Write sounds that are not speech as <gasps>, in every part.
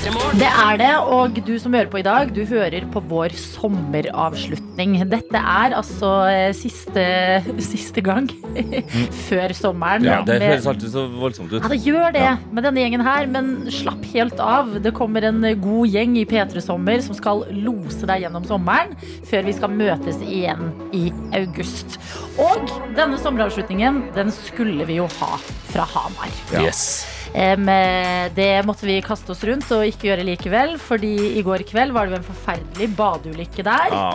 Det er det, og du som hører på i dag, du hører på vår sommeravslutning. Dette er altså eh, siste, <laughs> siste gang <laughs> før sommeren. Ja, det høres alltid så voldsomt ut. Ja, det gjør det Ja. med denne gjengen her, men slapp helt av. Det kommer en god gjeng i P3 Sommer som skal lose deg gjennom sommeren, før vi skal møtes igjen i august. Og denne sommeravslutningen, den skulle vi jo ha fra Hamar. Yes. Eh, det måtte vi kaste oss rundt og ikke gjøre likevel, fordi i går kveld var det jo en forferdelig badeulykke der. Ja.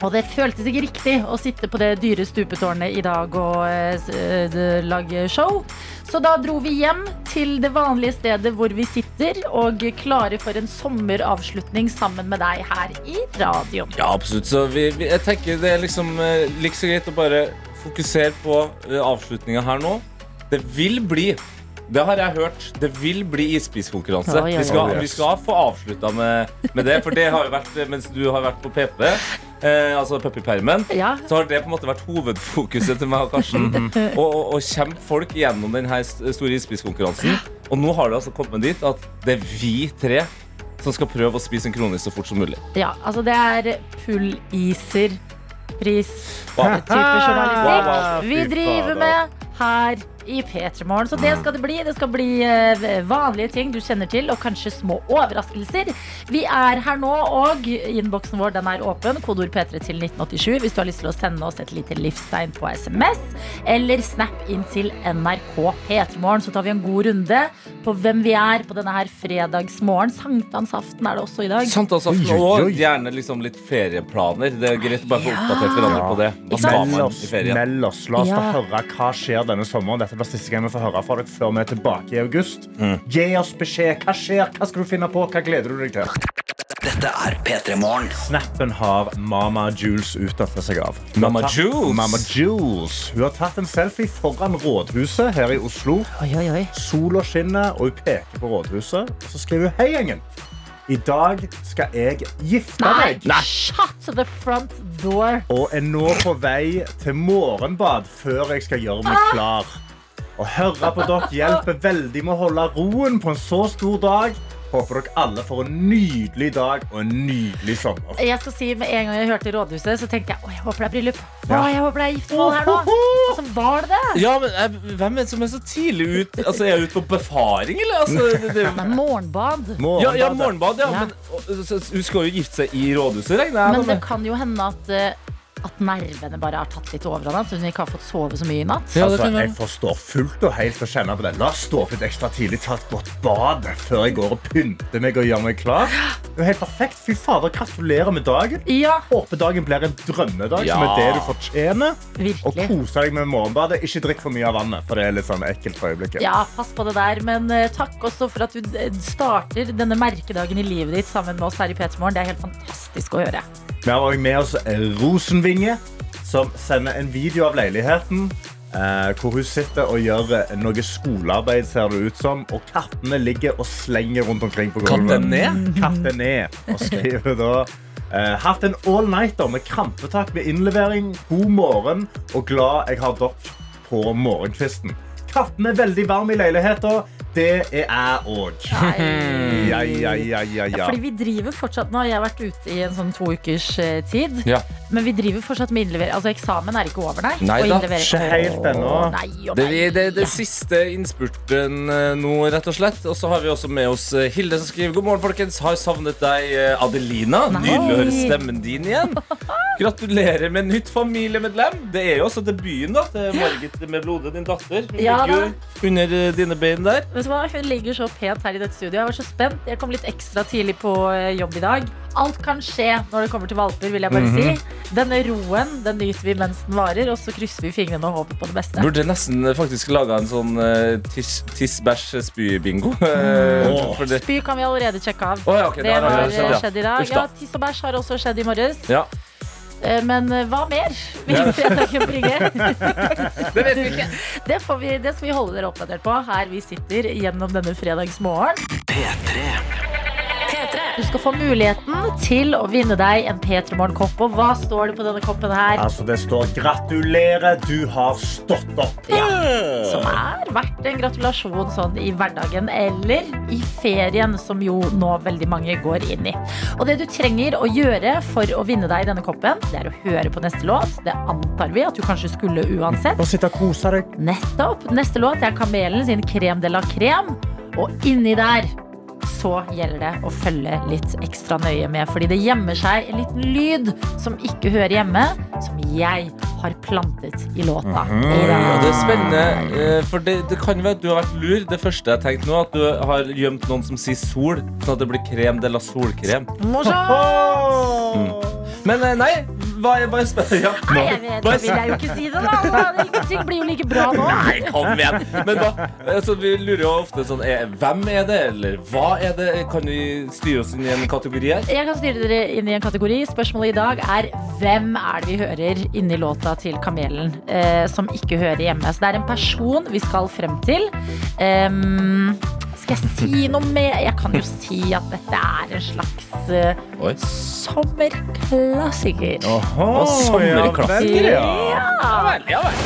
Og det føltes ikke riktig å sitte på det dyre stupetårnet i dag og d- lage show. Så da dro vi hjem til det vanlige stedet hvor vi sitter, og klare for en sommeravslutning sammen med deg her i radioen. Ja, absolutt. Så vi, vi, jeg tenker det er liksom uh, like så greit å bare fokusere på uh, avslutninga her nå. Det vil bli det har jeg hørt. Det vil bli isbiskonkurranse. Vi, skal, vi skal få avslutta med, med det, for det har jo vært mens du har vært på PP, eh, altså puppypermen. Så har det på en måte vært hovedfokuset til meg og Karsten. <laughs> Å å- kjempe folk gjennom denne store isbiskonkurransen. Og nå har det altså kommet dit at det er vi tre som skal prøve å spise en kronis så fort som mulig. ja altså det er pulliser. Pris. Wow. Type journalistikk. Wow, wow. Vi driver med her i P3 Morgen. Så det skal det bli. Det skal bli eh, vanlige ting du kjenner til, og kanskje små overraskelser. Vi er her nå, og innboksen vår den er åpen. Kodord P3 til 1987 hvis du har lyst til å sende oss et lite livstegn på SMS. Eller snap inn til NRK P3morgen, så tar vi en god runde på hvem vi er på denne her fredagsmorgen. Sankthansaften er det også i dag. Sankthansaften og gjerne liksom litt ferieplaner. Det er greit å bare få Ja. oppdatert hverandre på det. Meld oss, meld oss. La oss Ja. få høre hva skjer denne sommeren. Dette blir siste gang vi får høre fra dere før vi er tilbake i august. Gi oss beskjed. Hva skjer? Hva skal du finne på? Hva gleder du deg til? Dette er P3 Morgen. Snappen har Mama Jules utdatert seg av. Hun Mama tatt- Jules? Mama Jules. Hun har tatt en selfie foran rådhuset her i Oslo. Oi, oi, oi. Sola skinner, og hun peker på rådhuset. Så skriver hun Hei, gjengen. I dag skal jeg gifte Nei, meg. shut the front door. Og er nå på vei til morgenbad før jeg skal gjøre meg klar. Å høre på dere hjelper veldig med å holde roen på en så stor dag. Håper dere alle får en nydelig dag og en nydelig sommer. Jeg skal si Med en gang jeg hørte Rådhuset, så tenkte jeg å, jeg håper det er bryllup. Å, jeg håper det er giftermål her nå. Og så var det det. Ja, men jeg, Hvem er det som er så tidlig ut? Altså, Er jeg ute på befaring, eller? Altså, det, det, Men morgenbad. ja, ja, morgenbad, ja. Ja. Men og, så- hun skal jo gifte seg i rådhuset, regner jeg Men det kan jo hende at, eh, at nervene bare har tatt litt overhånd. At hun ikke har fått sove så mye i natt. Ja, Altså, jeg forstår fullt og helt å kjenne på det. La oss stå opp litt ekstra tidlig, ta et godt bad før jeg går og pynter meg og gjør meg klar. Det er helt perfekt. Fy fader, gratulerer med dagen. Ja, Håper dagen blir en drømmedag, Ja. som er det du fortjener. Og virkelig. kose deg med morgenbadet. Ikke drikk for mye av vannet, for det er litt sånn ekkelt for øyeblikket. Ja, pass på det der. Men uh, takk også for at du eh, starter denne merkedagen i livet ditt sammen med oss her i P3 Morgen. Det er helt fantastisk å høre. Vi har også med oss Rosenvinge, som sender en video av leiligheten. Eh, hvor hun sitter og gjør eh, noe skolearbeid, ser det ut som. Og kattene ligger og slenger rundt omkring på gulvet. Katten ned? Katten ned. Og skriver da eh, Hatt en all-nighter med krampetak ved innlevering. God morgen og glad jeg har dere på morgenkvisten. Katten er veldig varm i leiligheten. Det er jeg òg. Ja, ja, ja, ja, ja. Fordi vi driver fortsatt Nå har jeg vært ute i en sånn to ukers eh, tid. Ja. Men vi driver fortsatt med innlevering. Altså, eksamen er ikke over, nei. Nei da, ikke helt ennå. Nei og Det nei. er det, det siste innspurten eh, nå, rett og slett. Og så har vi også med oss eh, Hilde som skriver God morgen, folkens. Har savnet deg, eh, Adelina. Nei. Nydelig å høre stemmen din igjen. <laughs> Gratulerer med nytt familiemedlem. Det er jo også debuten da til Margit med blodet, din datter. Hun Ja ligger jo under eh, dine bein der. Vet du hva? Hun ligger så pent her i dette studioet. Jeg var så spent. Jeg kom litt ekstra tidlig på eh, jobb i dag. Alt kan skje når det kommer til valper, vil jeg bare Mhm. si. Denne roen den nyter vi mens den varer, og så krysser vi fingrene og håper på det beste. Burde nesten eh, faktisk laga en sånn uh, tiss-bæsj-spy-bingo. <laughs> Mm. Oh. Spy kan vi allerede sjekke av. Oh, ja, okay, det har har eh, skjedd, i dag. Ja, Tiss og bæsj har også skjedd i morges. Ja. Eh, Men eh, hva mer vil fredagen bringe? Det vet vi ikke. Det, får vi, det skal vi holde dere oppdatert på her vi sitter gjennom denne fredagsmorgen. P3. P3. Du skal få muligheten til å vinne deg en P3 Morgen-kopp. Og hva står det på denne koppen her? Altså, det står 'Gratulerer, du har stått opp'. Ja. Som er verdt en gratulasjon sånn i hverdagen eller i ferien, som jo nå veldig mange går inn i. Og det du trenger å gjøre for å vinne deg denne koppen, det er å høre på neste låt. Det antar vi at du kanskje skulle uansett. Og sitte og kose deg. Nettopp. Neste låt er Kamelen sin Krem de la Krem. Og inni der så gjelder det å følge litt ekstra nøye med, fordi det gjemmer seg en liten lyd som ikke hører hjemme, som jeg har plantet i låta. Ja, det er spennende, eh, for det, det kan være at du har vært lur. Det første jeg tenkte nå, at du har gjemt noen som sier sol, sånn at det blir krem de la solkrem. Men eh, nei, hva hva er spennende? Ja, Nei, jeg vet, da vil jeg jo ikke si det, da. Ingenting blir jo like bra nå. Nei, kom igjen! Men hva, altså, vi lurer jo ofte sånn er, Hvem er det, eller hva er det? Kan vi styre oss inn i en kategori her? Jeg kan styre dere inn i en kategori. Spørsmålet i dag er hvem er det vi hører inni låta til Kamelen eh, som ikke hører hjemme? Så det er en person vi skal frem til. Em, skal jeg si noe mer? Jeg kan jo si at dette er en slags eh, Oi. sommerklassiker. Oho, Og sommerklassiker, ja. Ja vel, ja vel.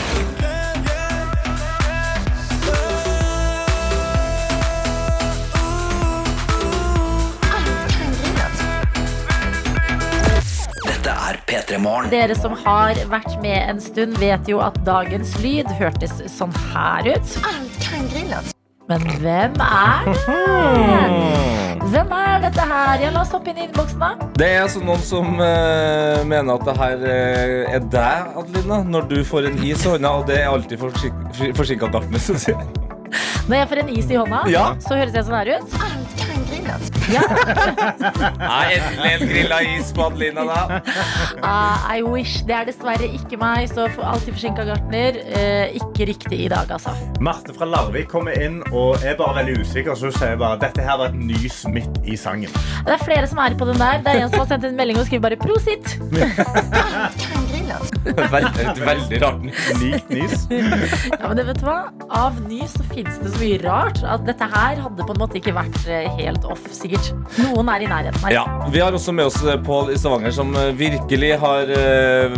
Dette er P3 Morgen. Dere som har vært med en stund, vet jo at dagens lyd hørtes sånn her ut. Men hvem er det? <laughs> Hvem er dette her? Ja, la oss hoppe inn i innboksen, da. Det er altså noen som uh, mener at det her uh, er deg, Adelina, når du får en is i hånda, og det er alltid forsinka gartner syns sier Når jeg får en is i hånda, Ja. så høres jeg sånn her ut. Nei, endelig en grilla is på Adelina, da. Uh, I wish. Det er dessverre ikke meg, så alltid forsinka gartner. Uh, ikke riktig i dag, altså. Marte fra Larvik kommer inn og er bare veldig usikker. Så hun sier bare dette her var et nys midt i sangen. Det er flere som er på den der. Det er en som har sendt en melding og skriver bare 'prosit'. <laughs> <laughs> Veldig, et veldig rart nys. Likt nys. <laughs> Ja, men det vet du hva? Av nys så finnes det så mye rart at dette her hadde på en måte ikke vært eh, helt off, sikkert. Noen er i nærheten her. Ja, Vi har også med oss eh, Pål i Stavanger, som eh, virkelig har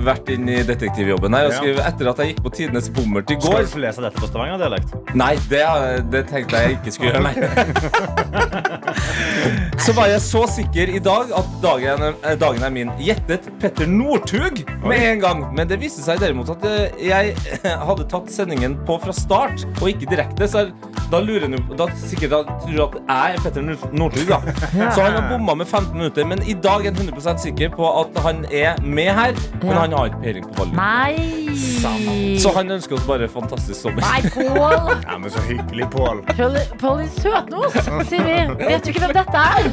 vært inn i detektivjobben her. Og skrev etter at jeg gikk på Tidenes bommert i Skal du lese dette på stavangerdialekt? Nei, det, det tenkte jeg ikke skulle gjøre, nei. <laughs> Så var jeg så sikker i dag at dagen, dagen er min. Gjettet Petter Northug med en gang. Men det viste seg derimot at eh, jeg <laughs> hadde tatt sendingen på fra start, og ikke direkte. Så da lurer han jo da sikkert da tror at jeg er Petter Nor- Northug, da. <laughs> Så han har bomma med 15 minutter. Men i dag er han 100% sikker på at han er med her, men han har ikke peiling på valget. Nei! Så han ønsker oss bare fantastisk sommer. Nei, Pål! <laughs> Ja, men Så hyggelig, Pål. Pål Pål din søtnos, sier vi. Vet du ikke hvem dette er?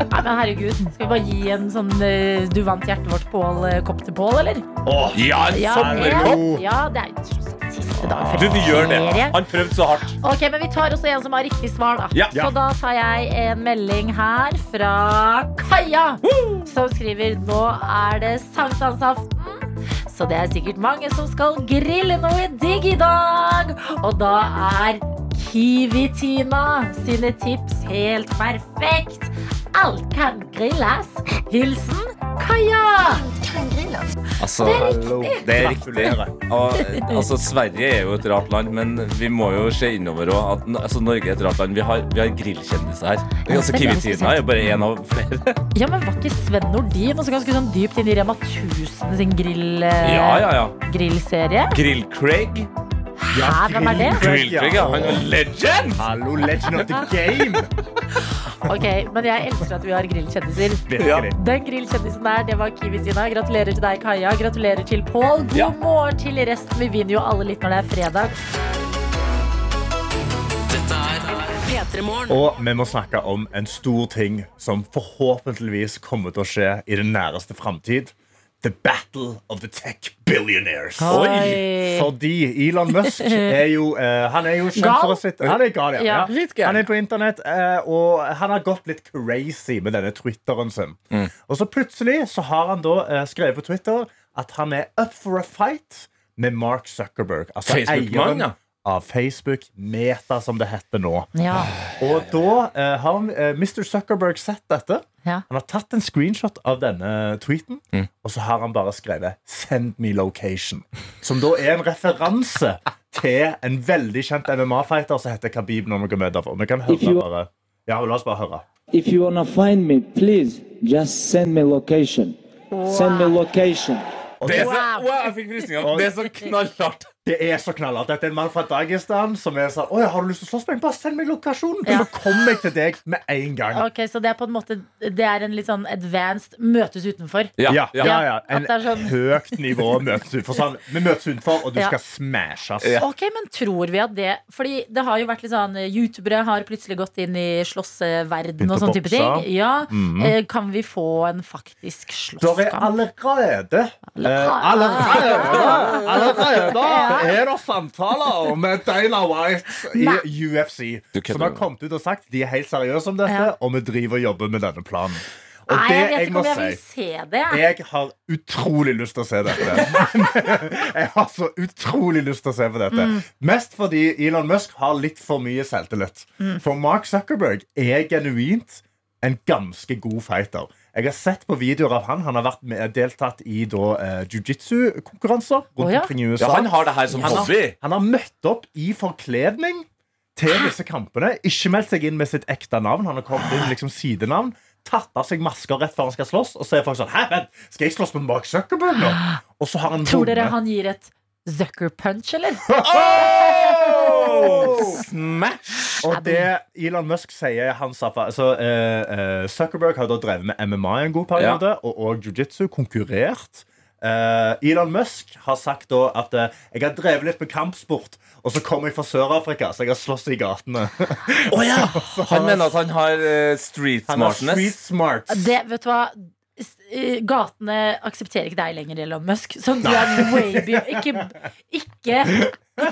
Nei, men herregud, Skal vi bare gi en sånn eh, Du vant hjertet vårt, Pål, eh, kopp til Pål, eller? Åh, Ja, en Ja, sommerkopp! en- ja, det er jo siste dag før Du, gjør det. Han prøvde så hardt. Ok, men vi tar også en som har riktig svar, da. Ja. Så da tar jeg en melding her fra Kaja, som skriver Nå er det sankthansaften. Så det er sikkert mange som skal grille noe digg i dag. Og da er Kiwi-Tina sine tips helt perfekt. Alt kan grilles. Hilsen Kaja. Altså, det er riktig. Og, altså, Sverige er jo et rart land, men vi må jo se innover òg at altså, Norge er et rart land. Vi har, vi har grillkjendiser her. Altså, det er er jo bare én av flere. Ja, men Var ikke Sven Nordin også ganske sånn dypt inn i Rema 1000 sin grill, eh, Ja, ja, ja. grillserie? Grill-Craig. Hæ, hvem er det? Grill-Craig, ja. Han er legend! Hallo, legend of the <laughs> game. Ok, Men jeg elsker at vi har grillkjendiser. Ja. Den grillkjendisen der, det var Kiwi-Tina. Gratulerer til deg, Kaja. Gratulerer til Pål. God Ja. morgen til resten. Vi vinner jo alle litt når det er fredag. P3 Morgen. Og vi må snakke om en stor ting som forhåpentligvis kommer til å skje i den næreste framtid. The Battle of the Tech Billionaires. Oi. Fordi Elon Musk <laughs> er jo uh, Han er jo kjent for å sitte Han er gal, ja. Ja. ja. Han er på internett, uh, og han har gått litt crazy med denne Twitteren sin. Og så plutselig så har han da uh, skrevet på Twitter at han er up for a fight med Mark Zuckerberg. Altså Facebook-mann, eieren ja. Av Facebook, Meta som det heter nå. Ja. Og da eh, har eh, Mr. Zuckerberg sett dette. Ja. Han har tatt en screenshot av denne tweeten, og så har han bare skrevet 'Send me location'. Som da er en referanse til en veldig kjent MMA-fighter som heter Khabib Nurmagomedov. Og vi kan høre you- bare Ja, la oss bare høre. If you wanna find me, please just send me location. Send me location. Det er så, Wow. wow, jeg fikk frysninger. Det er så knallhardt. Det er så knallhardt. Dette er en mann fra Dagestan som er sånn 'Å har du lyst til å slåss med meg? Bare send meg lokasjonen.' Ja. Så kommer jeg til deg med en gang. Ok, Så det er på en måte Det er en litt sånn advanced møtes utenfor. Ja, Ja, ja, ja. ja. En sånn- høyt nivå møtes utenfor. Sånn, vi møtes utenfor, og du Ja. skal smashes. Ja. Ok, men tror vi at det Fordi det har jo vært litt sånn eh, Youtubere har plutselig gått inn i slåssverden og sånne type ting. Ja, Mm -hmm. Kan vi få en faktisk Det er allerede allerede allerede. Allerede Allerede er det samtaler med Dana White i Nei. UFC. Som har kommet ut og sagt de er helt seriøse om dette, Ja. og vi driver og jobber med denne planen. Og Nei, jeg vet ikke om jeg vil si se det. jeg har utrolig lyst til å se dette. <laughs> jeg har så utrolig lyst til å se på dette. Mm. Mest fordi Elon Musk har litt for mye selvtillit. Mm. For Mark Zuckerberg er genuint en ganske god fighter. Jeg har sett på videoer av han. Han har vært med, deltatt i da, eh, jiu-jitsu-konkurranser rundt Å, ja. omkring i USA. Ja, han har det her som Han har- hobby. Han har møtt opp i forkledning til disse kampene. Ikke meldt seg inn med sitt ekte navn. Han har kommet inn liksom sidenavn. Tatt av seg masker rett før han skal slåss. Og så er folk sånn Hæ, vent, skal jeg slåss med Mark Zuckerberg nå? <gasps> Og så har han Tror dere vunnet. han gir et Zucker punch, eller? <laughs> Smash! Og det Elon Musk sier han sa altså, eh, eh, Zuckerberg har da drevet med MMA en god periode, og, og jiu-jitsu. Konkurrert. Uh, Elon Musk har sagt da at uh, jeg har drevet litt med kampsport, og så kommer jeg fra Sør-Afrika, så jeg har slåss i gatene. oh, ja! <laughs> Han mener at han har uh, street Han har smartness. street smarts. Det, vet du hva? Gatene aksepterer ikke deg lenger, Elon Musk. Sånn, du er way beyond Ikke, ikke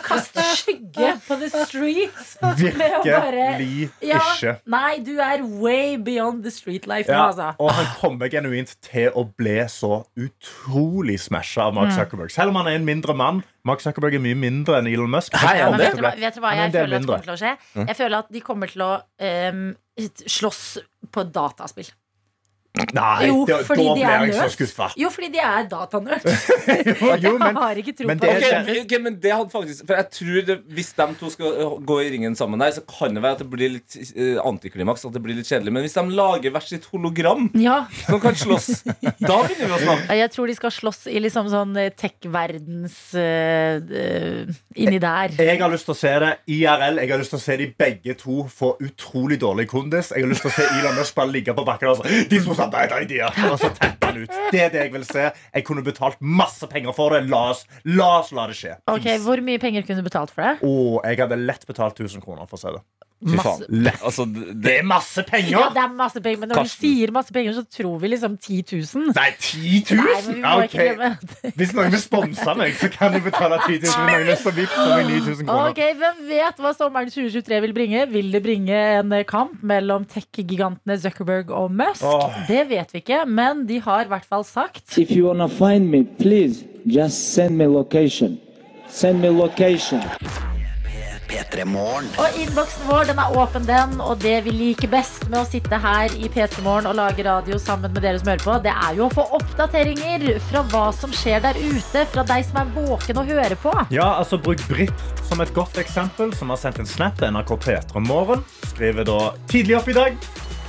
kast skygge på the streets. å Virkelig Ja, ikke. nei, du er way beyond the street life nå, Ja, altså. og han kommer genuint til å bli så utrolig smasha av. Mark Zuckerberg. Selv om han er en mindre mann. Mark Zuckerberg er mye mindre enn Elon Musk. Hei, Ja, vet, du hva, vet du hva jeg føler at kommer til å skje? Jeg føler at de kommer til å um, slåss på dataspill. Nei, Jo, da, da er jeg så skuffa. Jo, fordi de er datanerds. <laughs> Jo, jo, men jeg har ikke tro men på det Ok, er det. ok, men det hadde faktisk For jeg tror det, Hvis de to skal øh, gå i ringen sammen der, så kan det være at det blir litt uh, antiklimaks. At det blir litt kjedelig Men hvis de lager hvert sitt hologram Ja, som kan slåss, da begynner vi å snakke. jeg tror de skal slåss i liksom sånn eh, tech-verdens eh, eh, Inni der. jeg har lyst til å se det IRL. Jeg har lyst til å se de begge to få utrolig dårlig kondis. Jeg har lyst til å se Elon Musk bare ligge på bakken og så Bad idea. Og så teppe han ut. Det er det jeg vil se. Jeg kunne betalt masse penger for det. La oss la, oss la det skje. Ok, Hvor mye penger kunne du betalt for det? Oh, jeg hadde lett betalt 1000 kroner for å se det. Fy Masse-. Altså, det, Det er masse penger! Ja, det er masse penger, men når Karsten. du sier masse penger, så tror vi liksom 10 000. Nei, 10 000? Nei, vi Ja, ikke ok. Hvis noen vil sponse meg, så kan du betale 10 000. Hvis noen vil så vippse meg 9000 kroner. Ok, Hvem vet hva sommeren 2023 vil bringe? Vil det bringe en kamp mellom tech-gigantene Zuckerberg og Musk? Oh. Det vet vi ikke, men de har i hvert fall sagt If you wanna find me, please just send me location. Send me location. P3 Morgen. Og innboksen vår den er åpen, den. Og det vi liker best med å sitte her i P3 Morgen og lage radio sammen med dere som hører på, det er jo å få oppdateringer fra hva som skjer der ute. Fra deg som er våken og hører på. Ja, altså Bruk Britt som et godt eksempel, som har sendt en snap til NRK P3 Morgen. Skriver da tidlig opp i dag.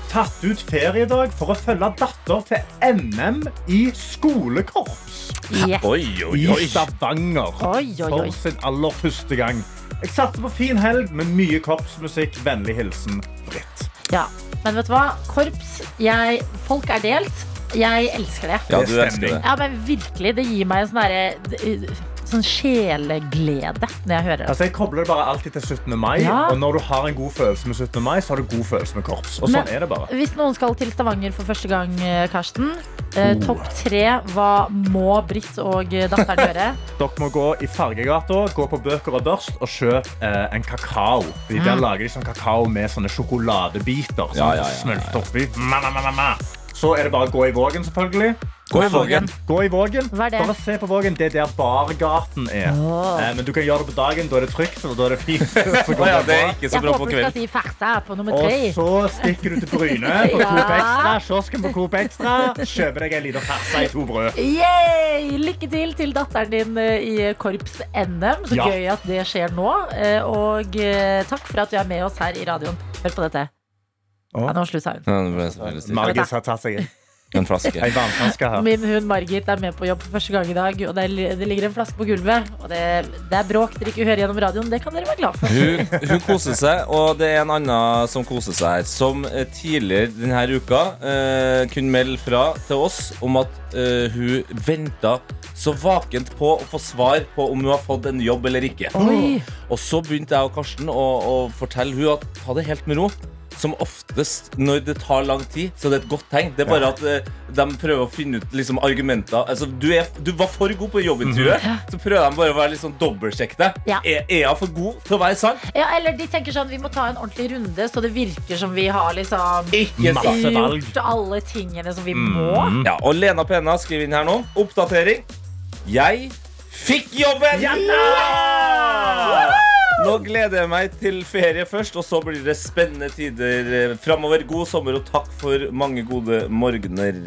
Tatt ut feriedag for å følge datter til NM i skolekorps Yes. oi, oi, i oi. Stavanger. Oi, oi, oi. For sin aller første gang. Jeg satser på fin helg med mye korpsmusikk. Vennlig hilsen Britt. Ja. Men vet du hva? Korps. Jeg, folk er delt. Jeg elsker det. Ja, du er elsker det. Ja, men virkelig, det gir meg en sånn derre sånn sjeleglede når jeg hører det. Altså, jeg kobler det bare alltid til 17. mai. Ja. Og når du har en god følelse med 17. mai, så har du god følelse med korps. Og sånn Men- er det bare. Hvis noen skal til Stavanger for første gang, eh, Karsten. Eh, Oh. Topp tre. Hva må Britt og eh, datteren gjøre? <laughs> Dere må gå i Fargegata, gå på Bøker og Børst og kjøpe eh, en kakao. De Der lager de sånn kakao med sånne sjokoladebiter. Som Ja, ja, ja, smelt oppi. Ma, ma, ma, ma, ma. Så er det bare å gå i Vågen, selvfølgelig. Gå i Vågen. Gå i Vågen. Hva er det? Bare se på Vågen. Det er der bargaten er. Åh. Eh, men du kan gjøre det på dagen. Da er det trygt, og da er det fint. Så <laughs> Å går ja, det det er bra. ikke så Jeg bra på håper du skal kveld. si farsa på nummer Og tre. så stikker du til Bryne <laughs> på Ja. Coop Extra. Kiosken på Coop Extra. Kjøper deg en liten farse i to brød. Yay! Lykke til til datteren din eh, i korps NM. Så Ja. gøy at det skjer nå. Eh, Og eh, takk for at du er med oss her i radioen. Hør på dette. Ja, nå slutta hun. Ja, det ble stille. Har tatt seg En flaske. en vannflaske her. Min hund Margit er med på jobb for første gang i dag, og det, ligger en flaske på gulvet. Og det, det er bråk dere ikke hører gjennom radioen. Det kan dere være glad for. Hun, hun koser seg, og det er en annen som koser seg her. Som eh, tidligere denne uka eh, kunne melde fra til oss om at eh, hun venta så vakent på å få svar på om hun har fått en jobb eller ikke. Oi. Og så begynte jeg og Karsten å, å fortelle hun at ta det helt med ro. Som oftest når det tar lang tid, så det er et godt tegn. Det er bare at eh, de prøver å finne ut liksom, argumenter. Altså, du, er, du var for god på jobbintervjuet, så prøver de bare å være litt sånn dobbeltsjekke deg. Ja. Er, er jeg for god til å være sann? Ja, eller de tenker sånn, vi må ta en ordentlig runde, så det virker som vi har liksom Ikke sant? Masse valg. gjort alle tingene som vi må. Ja, og Lena Pena skriver inn her nå. Oppdatering. Jeg fikk jobben! Nå gleder jeg meg til ferie først, og så blir det spennende tider eh, framover. God sommer og takk for mange gode morgener.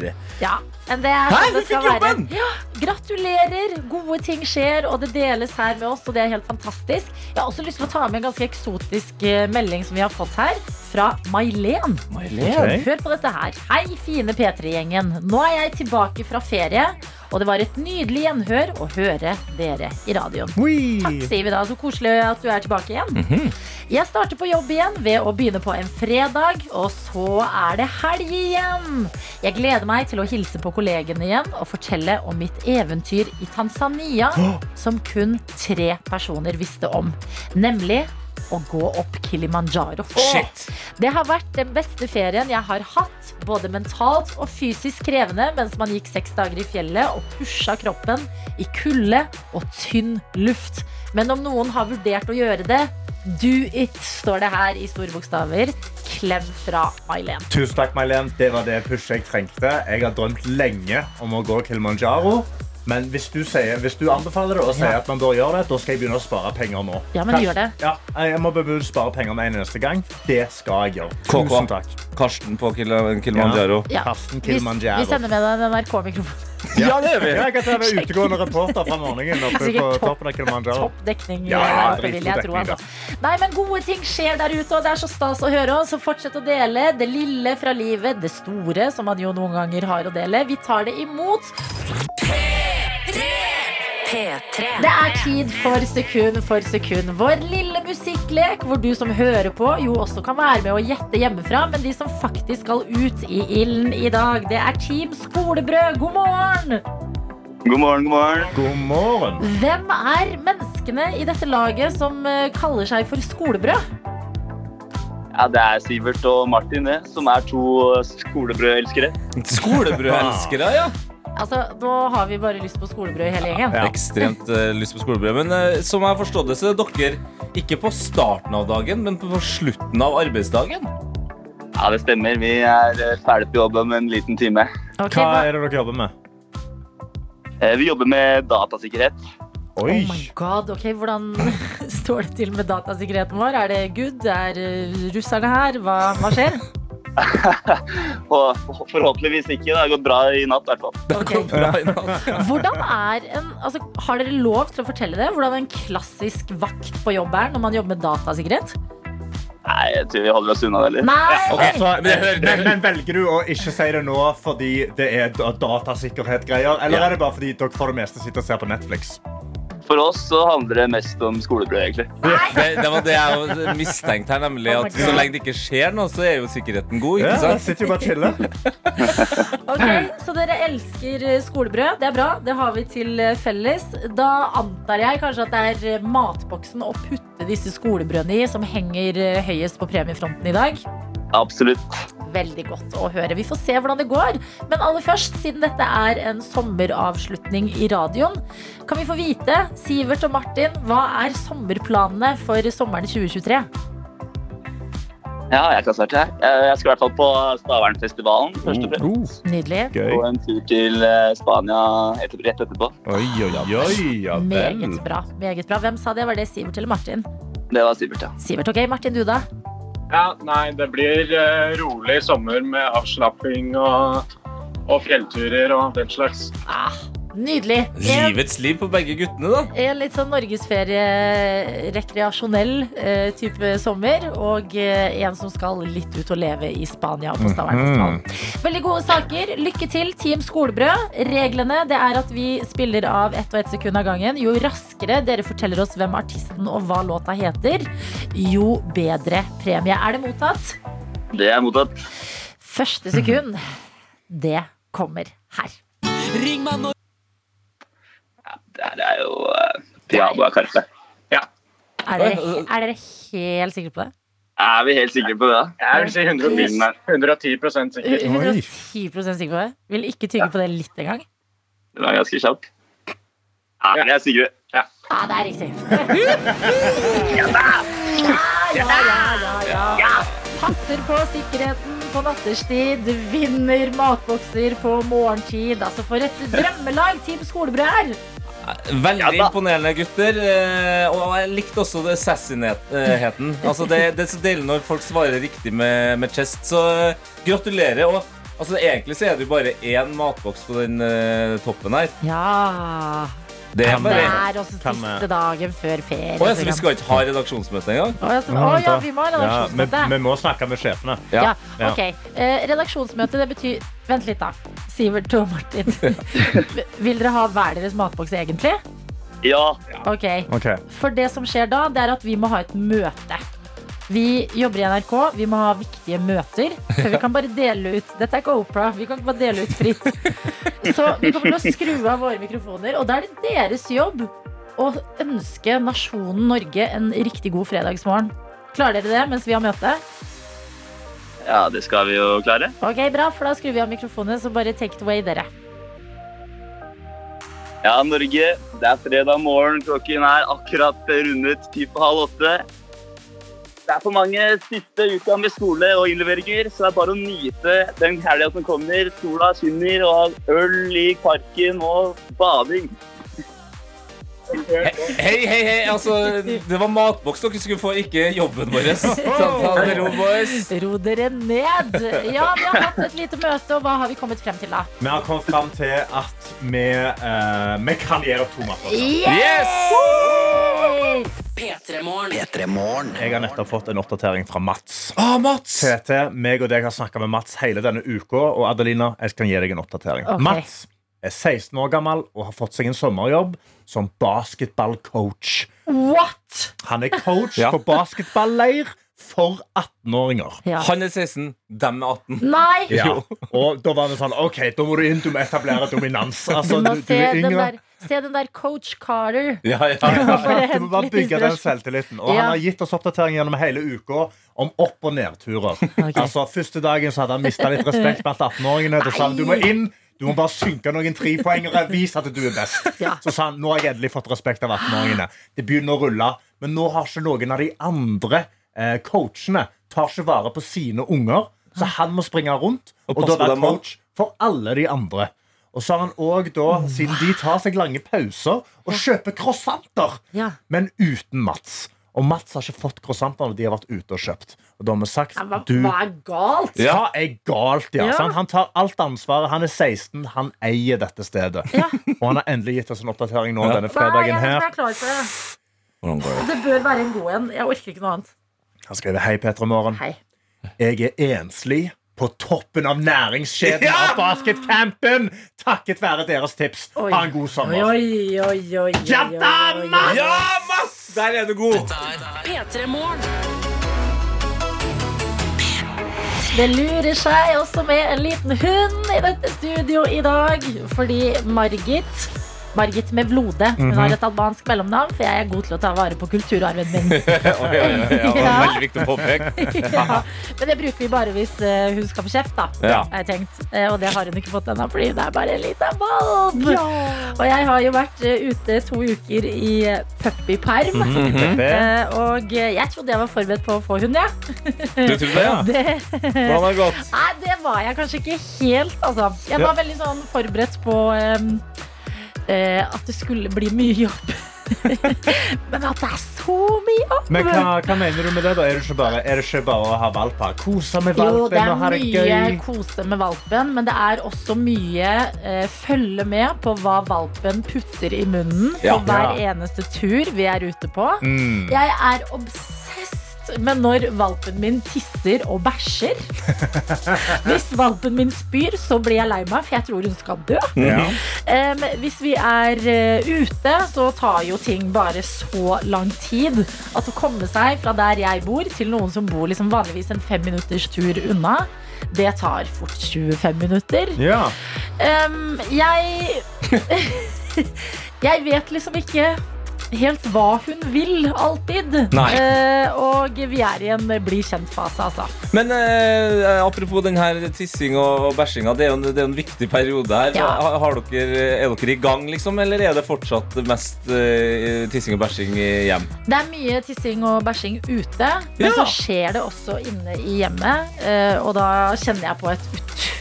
Ja, men det er Hæ, sånn skal fikk jobben! Ja, gratulerer! Gode ting skjer, og det deles her med oss, og det er helt fantastisk. Jeg har også lyst til å ta med en ganske eksotisk eh, melding som vi har fått her, fra May-Len. Ok. Hør på dette her. Hei, fine P3-gjengen. Nå er jeg tilbake fra ferie, og det var et nydelig gjenhør å høre dere i radioen. Takk, sier vi da. Så koselig at du er tilbake igjen. Jeg starter på jobb igjen ved å begynne på en fredag, og så er det helg igjen. Jeg gleder meg til å hilse på kollegene igjen og fortelle om mitt eventyr i Tanzania, som kun tre personer visste om. Nemlig å gå opp Kilimanjaro. Shit. Det har vært den beste ferien jeg har hatt, både mentalt og fysisk krevende, mens man gikk seks dager i fjellet og pusha kroppen i kulde og tynn luft. Men om noen har vurdert å gjøre det, do it, står det her i store bokstaver. Klem fra May-Len. Tusen takk, May-Len. Det var det pushet jeg trengte. Jeg har drømt lenge om å gå Kilimanjaro. Men hvis du, sier, hvis du anbefaler det og sier Ja. at man bør gjøre det, da skal jeg begynne å spare penger nå. Ja, men Kanskje- gjør det. Ja, jeg må spare penger med en eneste gang. Det skal jeg gjøre. KK. Tusen takk. Karsten på Kil- Kilimanjaro. Ja. Karsten Vi, Kilimanjaro. vi sender med deg en NRK-mikrofon. <laughs> Ja, det gjør vi. Ja, jeg kan være utegående reporter fra morgenen oppe <laughs> på topp- toppen av Kilimanjaro. Topp dekning. Ja, eh, vil jeg tro, altså. Nei, men gode ting skjer der ute, og det er så stas å høre. Så fortsett å dele det lille fra livet, det store, som man jo noen ganger har å dele. Vi tar det imot. P3. Det er tid for sekund for sekund. Vår lille musikklek hvor du som hører på, jo også kan være med å gjette hjemmefra. Men de som faktisk skal ut i ilden i dag, det er Team Skolebrød. God morgen! God morgen, god morgen. God morgen. Hvem er menneskene i dette laget som eh, kaller seg for skolebrød? Ja, det er Sivert og Martin, det, som er to skolebrødelskere. Skolebrødelskere, ja. Altså, Nå har vi bare lyst på skolebrød hele gjengen. Ja. Ekstremt uh, lyst på skolebrød. Men uh, som jeg har forstått det, så er dere ikke på starten av dagen, men på slutten av arbeidsdagen. Ja, det stemmer. Vi er uh, ferdig på jobb om en liten time. Okay, Hva er det dere jobber med? Eh, Vi jobber med datasikkerhet. Oi. Oh my god, ok, Hvordan <laughs> står det til med datasikkerheten vår? Er det good? Er russerne her? Hva, hva skjer? <laughs> Og forhåpentligvis ikke. Det har gått bra i natt, i hvert fall. Ok. Bra i natt. <laughs> Hvordan er en, altså, Har dere lov til å fortelle det? Hvordan en klassisk vakt på jobb er når man jobber med datasikkerhet? Nei, jeg tror vi holder oss unna det, litt. Nei! okay. <laughs> Men men, men velger du å ikke si det nå fordi det er datasikkerhet-greier, eller Ja. er det bare fordi dere for det meste sitter og ser på Netflix? For oss så handler det mest om skolebrød, egentlig. Det, det var det jeg jo mistenkte her, nemlig Oh at så lenge det ikke skjer noe, så er jo sikkerheten god. Ja, ikke jeg sant? sitter jo bare og chiller. <laughs> Ok, Så dere elsker skolebrød. Det er bra. Det har vi til felles. Da antar jeg kanskje at det er matboksen å putte disse skolebrødene i som henger høyest på premiefronten i dag. Absolutt. Veldig godt å høre. Vi får se hvordan det går. Men aller først, siden dette er en sommeravslutning i radioen, kan vi få vite, Sivert og Martin, hva er sommerplanene for sommeren 2023? Ja, jeg kan starte her. Eh, Jeg skal i hvert fall på Stavernfestivalen først og fremst. Nydelig. Gøy. Og en tur til eh, Spania etter, rett etterpå. Oi, oi, oi. Ja. Meget bra. meget bra. Hvem sa det? Var det Sivert eller Martin? Det var Sivert, ja. Sivert, ok. Martin, du da? Ja, nei, det blir eh, rolig sommer med avslapping og, og fjellturer og den slags. Ah, nydelig. Livets liv på begge guttene, da. en litt sånn norgesferie, rekreasjonell eh, type sommer. Og eh, en som skal litt ut og leve i Spania på Stavernfestivalen. Veldig gode saker. Lykke til, Team Skolebrød. Reglene det er at vi spiller av ett og ett sekund av gangen. Jo raskere dere forteller oss hvem artisten og hva låta heter, jo bedre premie. Er det mottatt? Det er mottatt. Første sekund, det kommer her. Det her er jo uh, Piabo Ja. Er dere, er dere helt sikre på det? Er vi helt sikre på det? da? Jeg vil si 110, 110 sikker. 110 sikre på det? Vil ikke tygge på det litt engang? Det var ganske kjapt. Ja, jeg er sikre. Ja, det er riktig. ja, ja, ja, ja, ja. Passer på sikkerheten på nattestid. Vinner matbokser på morgentid. Altså For et drømmelag Team Skolebrød er! Veldig Ja imponerende gutter. eh, Og jeg likte også det sassinheten. Altså det, det er så deilig når folk svarer riktig med, med chest. Så eh, gratulerer. Og altså, egentlig så er det jo bare én matboks på den uh, toppen her. Ja Det er Det bare er også siste dagen før ferie. Å, ja, så vi skal ikke ha redaksjonsmøte engang? Å, ja, så- å, ja, vi må ha Ja, vi, redaksjonsmøte. vi må snakke med sjefene. Ja, Ja. ok. Eh, redaksjonsmøte, det betyr Vent litt, da. Sivert og Martin. <laughs> Vil dere ha hver deres matboks egentlig? Ja. Okay. Ok. For det som skjer da, det er at vi må ha et møte. Vi jobber i NRK, vi må ha viktige møter. Så vi kan bare dele ut Dette er ikke Opera, vi kan ikke bare dele ut fritt. Så vi kommer til å skru av våre mikrofoner, og da er det deres jobb å ønske nasjonen Norge en riktig god fredagsmorgen. Klarer dere det mens vi har møte? ja, det skal vi jo klare. Ok, bra, for da skrur vi av mikrofonene, så bare take it away, dere. Ja, Norge. Det er fredag morgen. Klokken er akkurat rundet ti på halv åtte. Det er for mange siste uka med skole og innleveringer, så det er bare å nyte den helga som kommer. Sola skinner og øl i parken og bading. Hei, hei, hei. Altså, det var matboks dere skulle få, ikke jobben vår. <laughs> Ro, boys? Ro dere ned. Ja, vi har hatt et lite møte, og hva har vi kommet frem til da? Vi har kommet frem til at vi, uh, vi kan gjøre to matbokser. Yes! P3morgen. Jeg har nettopp fått en oppdatering fra Mats. Ah, Mats! TT, meg og deg har snakka med Mats hele denne uka. Og Adelina, jeg skal gi deg en oppdatering. Okay. Mats er 16 år gammel og har fått seg en sommerjobb som basketballcoach. What? Han er coach <laughs> Ja. på basketballeir for 18-åringer. Ja. Han er 16, dem er 18. Nei! Ja. Og da var det sånn OK, da må du inn, du må etablere dominans. Altså, du, du er den yngre. der, se den der coach Carter. Ja, ja. <laughs> Du må bare bygge den selvtilliten. Og Ja. han har gitt oss oppdatering gjennom hele uka om opp- og nedturer. Altså, første dagen så hadde han mista litt respekt blant 18-åringene. Da sa han du må inn. Du må bare synke noen trepoengere. Vis at du er best. Ja. Så sa han nå har jeg endelig fått respekt av 18-åringene. Det begynner å rulle. Men nå har ikke noen av de andre eh, coachene tar ikke vare på sine unger. Så han må springe rundt Og og, da være coach for alle de andre. Og så har han òg da, siden de tar seg lange pauser, og kjøper croissanter. Ja. Men uten Mats. Og Mats har ikke fått croissantene de har vært ute og kjøpt. Og da har vi sagt Ja, Hva, du, hva er galt? Hva er galt, ja? Ja. sant? Han tar alt ansvaret. Han er 16, han eier dette stedet. Ja. Og han har endelig gitt oss en oppdatering nå Ja. denne fredagen her. er det. Det? Det bør være en god en. Jeg orker ikke noe annet. Han skriver Hei, Petra Morgen. Hei. Jeg er enslig på toppen av næringskjeden Ja! av basketcampen. Takket være deres tips. Oi. Ha en god sommer. Oi, oi, oi, oi, Ja oi, oi! Ja, Mads! Der er du god! P3 Morgen. Det lurer seg også med en liten hund i dette studio i dag. Fordi Margit Margit med Vlode. Hun -hmm. har et albansk mellomnavn, for jeg er god til å ta vare på kulturarven min. <laughs> Ja, <laughs> ja, var Ja. Veldig viktig å påpeke. <laughs> ja. Men det bruker vi bare hvis eh, hun skal få kjeft, da. Ja. Har jeg tenkt. Eh, og det har hun ikke fått ennå, fordi det er bare en liten valp. Og jeg har jo vært eh, ute to uker i puppyperm. Mm -hmm. og jeg trodde jeg var forberedt på å få hund, jeg. Du trodde det, ja? Det, Hvordan har det gått? nei, det var jeg kanskje ikke helt, altså. Jeg var veldig sånn forberedt på em, eh, at det skulle bli mye jobb. <laughs> Men at det er så mye jobb! Men hva, hva mener du med det? da? Er det ikke bare, er det ikke bare å ha valper? Kose med valpen Jo, det er og ha det mye gøy? kose med valpen, men det er også mye eh, følge med på hva valpen putter i munnen Ja. på hver Ja. eneste tur vi er ute på. Mm. Jeg er obsessed med når valpen min tisser og bæsjer. <laughs> Hvis valpen min spyr, så blir jeg lei meg, for jeg tror hun skal dø. Ja. Um, hvis vi er eh, ute, så tar jo ting bare så lang tid at å komme seg fra der jeg bor, til noen som bor liksom vanligvis en fem minutters tur unna, det tar fort 25 minutter. Ja. Um, jeg <laughs> <laughs> Jeg vet liksom ikke helt hva hun vil, alltid. Eh, og vi er i en bli kjent-fase, altså. Men eh, apropos den her tissing og og bæsjinga, det er jo en, det er jo en viktig periode her. Ja. Har, har dere, er dere i gang, liksom, eller er det fortsatt mest eh, tissing og bæsjing i hjem? Det er mye tissing og bæsjing ute, men Ja. så skjer det også inne i hjemmet. eh, Og da kjenner jeg på et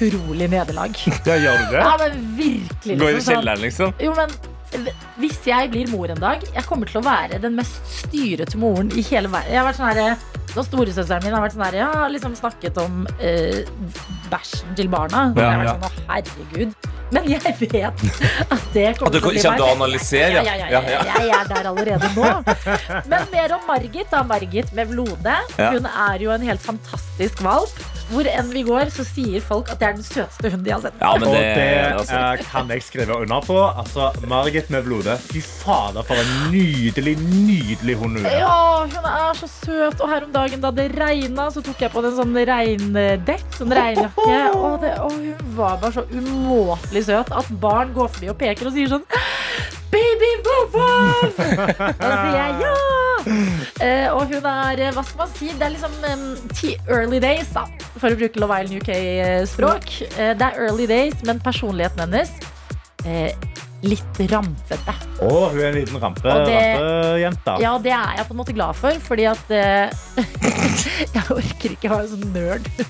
utrolig nederlag. <laughs> ja, gjør du det? Ja, men virkelig Går i liksom kjelleren, liksom? Jo, men hvis jeg blir mor en dag Jeg kommer til å være den mest styrete moren i hele verden. Jeg har vært sånn da Storesøsteren min har vært sånn her, ja, liksom snakket om eh, bæsjen til barna. Ja, jeg har vært sånn, å herregud Men jeg vet at det At kommer du til å bli kommer til å meg. analysere, ja. ja. Ja. Jeg er der allerede nå. Men mer om Margit. da Margit med Vlode. Ja. Hun er jo en helt fantastisk valp. Hvor enn vi går, så sier folk at det er den søteste hunden de har sett. Ja, men Og det, det altså, eh, kan jeg skrive under på. Altså, Margit med blodet. Fy fader, for en nydelig, nydelig hund hun er. Ja, hun er så søt. Og her om dagen da det regna, så tok jeg på den sånn regndekk. Sånn regnjakke. Og, det, og hun var bare så umåtelig søt at barn går forbi og peker og sier sånn Baby Voff! Da sier jeg ja! <laughs> Eh, og hun er, eh, hva skal man si, det er liksom um, early days, da. For å bruke Love Island UK-språk. Eh, det er early days, men personligheten hennes litt rampete. Å, hun er en liten rampe, det- rampejente. Ja, det er jeg på en måte glad for, fordi at uh, <laughs> Jeg orker ikke å være sånn nerd. <laughs>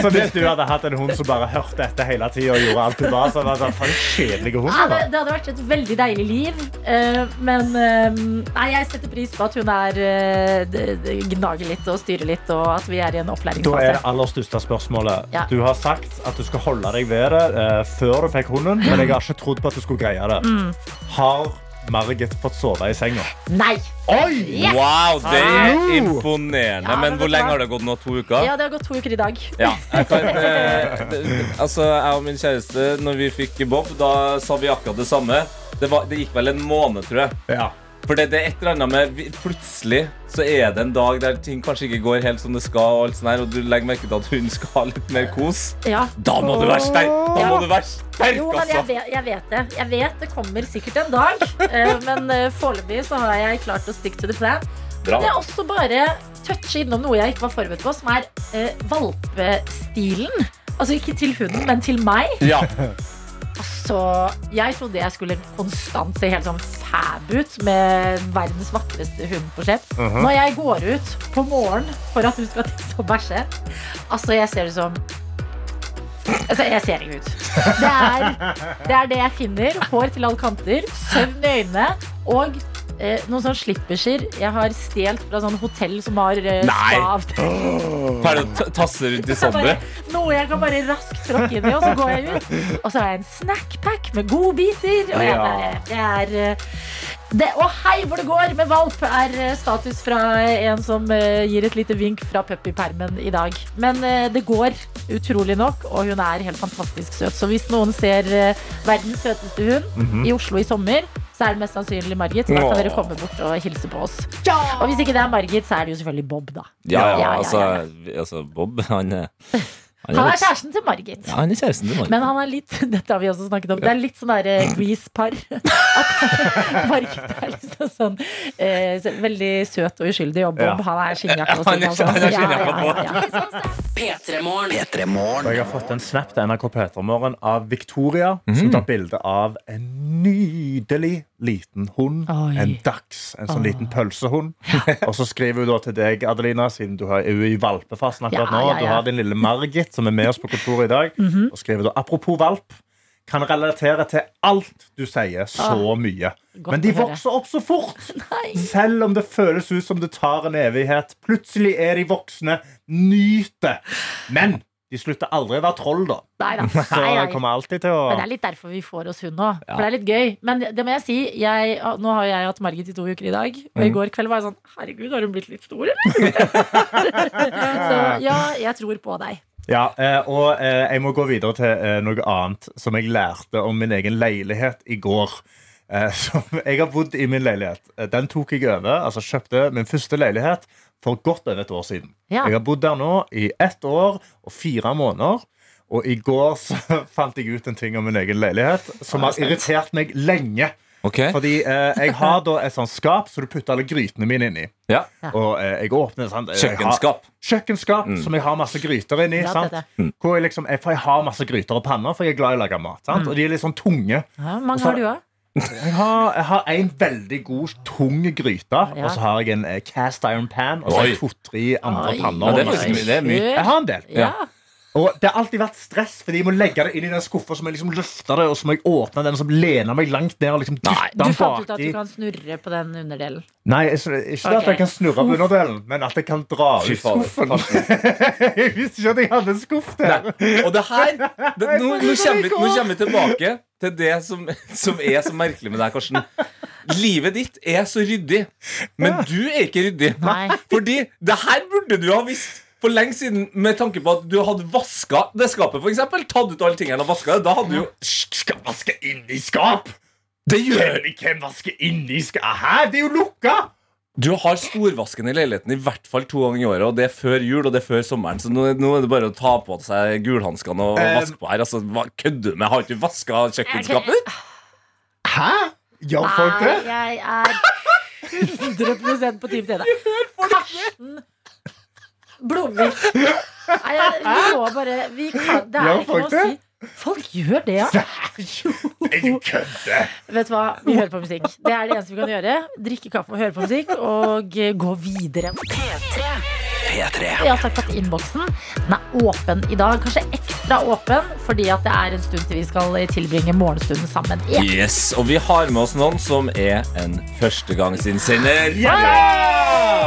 Så hvis du hadde hatt en hund som bare hørte etter hele tida og gjorde alt du ba, så var det for en kjedelig hund. Ja, det, det hadde vært et veldig deilig liv. Uh, men uh, nei, jeg setter pris på at hun er gnager litt og styrer litt, og at vi er i en opplæringsfase. Da er det aller største spørsmålet. Ja. Du har sagt at du skal holde deg ved det eh, før du fikk hunden, men jeg har ikke trodd på at du skulle greie det. Mm. Har Margit fått sove i senga? Nei! Oi! Yes! wow, det er imponerende. Ja, men Men hvor lenge har det gått nå? To uker? Ja, det har gått to uker i dag. Ja, jeg kan, eh, det, altså, jeg og min kjæreste, når vi fikk Bob, da sa vi akkurat det samme. Det, var, det gikk vel en måned, tror jeg. Ja. For det, det er et eller annet med Plutselig så er det en dag der ting kanskje ikke går helt som det skal, og, her, og du legger merke til at hun skal ha litt mer kos. Ja. Da må du være sterk! Da Ja. må du være sterk, Jo, men jeg altså! vet, jeg vet det. Jeg vet det kommer sikkert en dag. eh, men uh, foreløpig så har jeg klart å stick to the plan. Bra. Men jeg også bare touche innom noe jeg ikke var forberedt på, som er eh, valpestilen. Altså ikke til hunden, men til meg. Ja. <laughs> Altså, jeg trodde jeg skulle konstant se helt sånn fab ut med verdens vakreste hund på skjepp. Når jeg går ut på morgenen for at hun skal tisse og bæsje, altså, jeg ser ut som Altså, jeg ser ikke ut. Det er, det er det jeg finner. Hår til alle kanter, søvn i øynene og eh, noen sånne slipperser jeg har stjålet fra sånn hotell som har eh, Nei. spa. <gasps> Pleier du å tasse rundt i Sondre? noe jeg kan bare raskt tråkke inn i, og så går jeg ut. Og så har jeg en snackpack med godbiter. Og jeg bare, det er, eh, Det, og hei hvor det går med valp, er eh, status fra en som eh, gir et lite vink fra puppypermen i dag. Men eh, det går utrolig nok, og hun er helt fantastisk søt. Så hvis noen ser eh, verdens søteste hund i Oslo i sommer, så er det mest sannsynlig Margit. Da kan dere komme bort og hilse på oss. Og hvis ikke det er Margit, så er det jo selvfølgelig Bob, da. Ja, ja, Ja, ja, altså, ja. altså Bob, han er Han er kjæresten til Margit. Ja, han er kjæresten til Margit. Men han er litt <laughs> Dette har vi også snakket om. Det er litt sånn derre Grease-par. <laughs> At <laughs> Margit er liksom sånn eh, veldig søt og uskyldig, og Bob Ja. han er skinnjakke og Han sånn. er Ja, ja, på. ja, ja. P3 Morgen. P3 Og Morgen. jeg har fått en snap til NRK P3morgen av Victoria, Mhm. som tar bilde av en nydelig liten hund. Oi. En dags. En sånn liten pølsehund. <laughs> Og så skriver hun da til deg, Adelina, siden du er jo i valpefasen akkurat Ja, nå. ja, ja. Du har din lille Margit, som er med oss på kontoret i dag. Og skriver da apropos valp. Kan relatere til alt du sier så mye. Godt Men de vokser opp så fort! Nei. Selv om det føles ut som det tar en evighet. Plutselig er de voksne. Nyt det! Men de slutter aldri å være troll, da. <laughs> Nei da. Så jeg kommer alltid til å Men det er litt derfor vi får oss hund nå. For det er litt gøy. Men det må jeg si, jeg, nå har jeg hatt Margit i to uker i dag. Og Mm. i går kveld var jeg sånn Herregud, har hun blitt litt stor, eller? <laughs> Så ja, jeg tror på deg. Ja, eh, og eh, jeg må gå videre til eh, noe annet som jeg lærte om min egen leilighet i går. <laughs> Som jeg har bodd i min leilighet. Den tok jeg over. Altså kjøpte min første leilighet for godt over et år siden. Ja. Jeg har bodd der nå i ett år og fire måneder. Og i går så <laughs> fant jeg ut en ting om min egen leilighet som har irritert meg lenge. Okay. Fordi eh, jeg har da et sånt skap så du putter alle grytene mine inni. ja. Og eh, jeg åpner sant? Jeg har- Kjøkkenskap. Kjøkkenskap som jeg har masse gryter inni. Ja, sant? Tete. Hvor jeg, liksom, jeg, for jeg har masse gryter og panner, for jeg er glad i å lage mat. Sant? Og de er litt sånn tunge. Ja, mange så- har du òg. Jeg har, jeg har en veldig god, tung gryte, Ja. og så har jeg en eh, cast iron pan og så har jeg to-tre andre Oi. panner. Ja, det er mye. Det er mye. Jeg har en del. Ja. Og det har alltid vært stress, fordi jeg må legge det inn i den skuffa, så må jeg liksom løfte det, og så må jeg åpne den, og så lene meg langt ned og liksom dytte Du fant ut at du kan snurre på den underdelen. Nei, ikke okay. at jeg kan snurre på underdelen, men at jeg kan dra ut skuffen. <laughs> jeg visste ikke at jeg hadde en skuff der. Og det her det, nå, nå, kommer vi, nå kommer vi tilbake til det som, som er så merkelig med deg, Karsten. Livet ditt er så ryddig, men du er ikke ryddig. Nei. Fordi det her burde du ha visst for lenge siden, med tanke på at du hadde vaska det skapet, for eksempel. Tatt ut alle tingene og vaska det. Da hadde du jo Skal vaske inni skap! Det gjør ikke en Vaske inni skap Hæ? Det er jo lukka! Du har storvasken i leiligheten i hvert fall to ganger i året, og det er før jul og det er før sommeren. Så nå, nå er det bare å ta på seg gulhanskene og Eh, vaske på her. Altså, hva kødder du med? Har ikke du vaska kjøkkenskapet ditt? Hæ? Gjør folk det? Jeg er 100 på Team Tene. Karsten Blomvik. Nei, jeg, vi må bare vi kan, Det er ikke noe å si. Folk gjør det, ja. <laughs> Er? Vet du hva? Vi hører på musikk. Det er det eneste vi kan gjøre. Drikke kaffe og høre på musikk, og eh, gå videre. P3. P3. Jeg har sagt at innboksen den er åpen i dag. Kanskje ekstra åpen fordi at det er en stund til vi skal tilbringe morgenstunden sammen Yeah. Yes, og vi har med oss noen som er en førstegangsinnsender.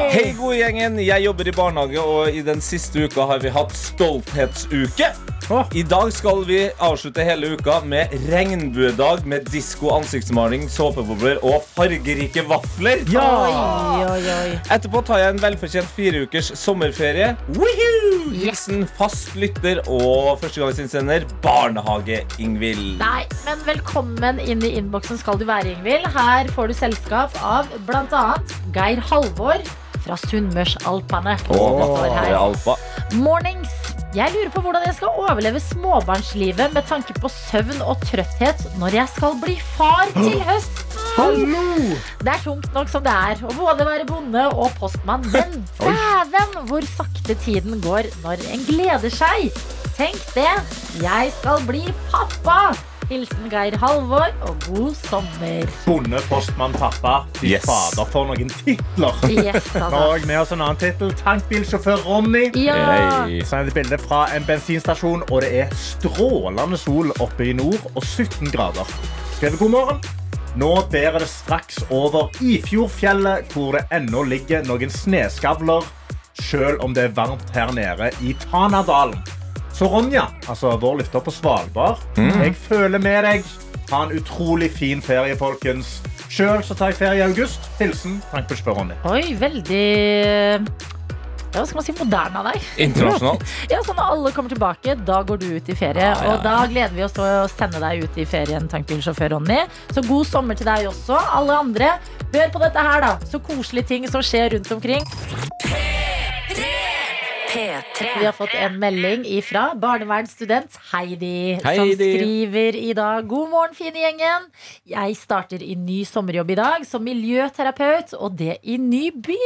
Hei, gode gjengen. Jeg jobber i barnehage, og i den siste uka har vi hatt stolthetsuke. I dag skal vi avslutte hele uka med regnbuedag med disko, ansiktsmaling, såpebobler og fargerike vafler. Oi, oi, oi. Etterpå tar jeg en velfortjent fire ukers sommerferie. Woohoo! Hilsen fast lytter og førstegangsinnsender Barnehage-Ingvild. Nei, men velkommen inn i innboksen skal du være, Ingvild. Her får du selskap av bl.a. Geir Halvor fra Sunnmørsalpene. er her. Mornings. Jeg lurer på hvordan jeg skal overleve småbarnslivet med tanke på søvn og trøtthet når jeg skal bli far til høsten. <gasps> Det er tungt nok som det er å både være bonde og postmann, men dæven hvor sakte tiden går når en gleder seg. Tenk det. Jeg skal bli pappa. Hilsen Geir Halvor, og god sommer. Bonde, postmann, pappa. Fy Yes. fader, for noen titler. Yes, Nå har altså. <laughs> jeg med oss en annen tittel. Tankbilsjåfør Ronny. Ja. Hey. Så er det et bilde fra en bensinstasjon, og det er strålende sol oppe i nord og 17 grader. Skrevet god morgen. Nå bærer det straks over Ifjordfjellet, hvor det ennå ligger noen sneskavler, selv om det er varmt her nede i Tanadalen. Så Ronja, altså vår lytter på Svalbard, jeg føler med deg. Ha en utrolig fin ferie, folkens. Sjøl tar jeg ferie i august. Hilsen Frank Bushbø Ronny. Oi, veldig ja, hva skal man si, moderne av deg. Internasjonalt. <laughs> Ja, så Når alle kommer tilbake, da går du ut i ferie. Ah, ja, Og da gleder vi oss til å sende deg ut i ferien, tankbilsjåfør Ronny. Så god sommer til deg også. Alle andre, hør på dette her, da. Så koselige ting som skjer rundt omkring. P3. Vi har fått en melding ifra barnevernsstudent Heidi, som skriver i dag God morgen, fine gjengen. Jeg starter i ny sommerjobb i dag som miljøterapeut, og det i ny by.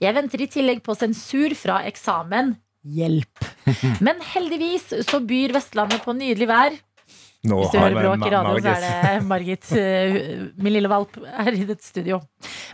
Jeg venter i tillegg på sensur fra eksamen. Hjelp. <laughs> Men heldigvis så byr Vestlandet på nydelig vær. Nå Hvis du hører bråk i radioen, så er det Margit, eh, min lille valp, her i dette studio.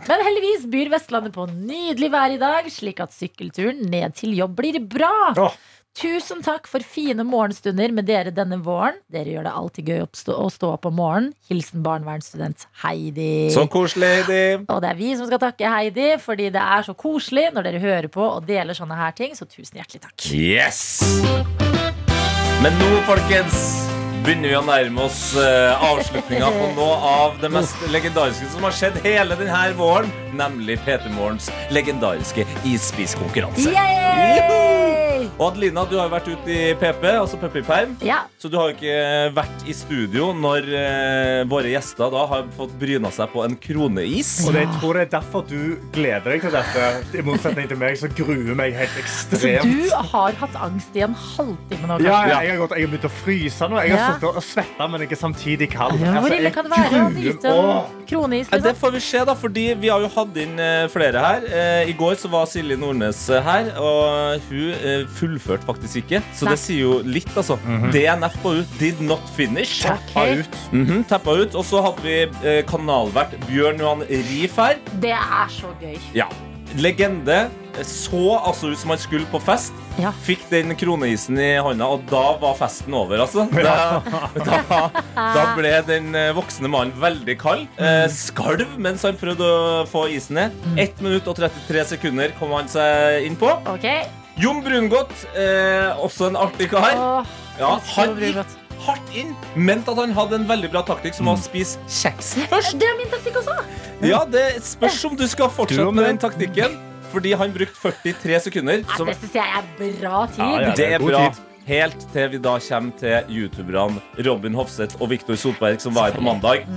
Men heldigvis byr Vestlandet på nydelig vær i dag, slik at sykkelturen ned til jobb blir bra. Åh. Tusen takk for fine morgenstunder med dere denne våren. Dere gjør det alltid gøy å stå opp om morgenen. Hilsen barnevernsstudent Heidi. Så koselig, Heidi. Og det er vi som skal takke Heidi, fordi det er så koselig når dere hører på og deler sånne her ting. Så tusen hjertelig takk. Yes! Men nå, folkens, begynner vi å nærme oss uh, avslutninga på noe av det mest legendariske som har skjedd hele denne våren, nemlig Peter Morgens legendariske isspiskonkurranse. Yay! Og Adelina, du har jo vært ute i PP, altså PP i perm. Ja, Så du har jo ikke vært i studio når eh, våre gjester da har fått bryna seg på en kroneis. Og det, jeg tror det er derfor du gleder deg til dette. I motsetning til meg, så gruer meg helt ekstremt. så du har hatt angst i en halvtime nå, Ja, ja, jeg har, gått, jeg har begynt å fryse nå. Jeg har Ja. sittet og svetta, men er samtidig kald. Ja, Hvor Altså, ille kan det være å nyte en kroneis? Liksom? det får vi se, da, fordi vi har jo hatt inn eh, flere her. Eh, I går så var Silje Nordnes eh, her, og hun eh, fullførte faktisk ikke. Så Nei. det sier jo litt, altså. DNF på ut. did not finish. Tappa okay. ut. Mhm, Tappa ut. Og så hadde vi eh, kanalvert Bjørn Johan Rief her. Det er så gøy. Ja. Legende. Så altså ut som han skulle på fest. Ja. Fikk den kroneisen i hånda, og da var festen over, altså. <laughs> Da, da, da ble den eh, voksne mannen veldig kald. Eh, skalv mens han prøvde å få isen ned. 1 minutt og 33 sekunder kom han seg inn på. Ok. Jon Brungot, eh, også en artig kar. Ja, han gikk hardt inn. Mente at han hadde en veldig bra taktikk, som var å spise kjeksen først. Det er min taktikk også. Ja, det spørs om du skal fortsette med den taktikken. Fordi han brukte 43 sekunder. Som, det syns jeg er bra tid. Ja, ja. det er bra. Helt til vi da kommer til youtuberne Robin Hofseth og Viktor Sotberg, som var her på mandag.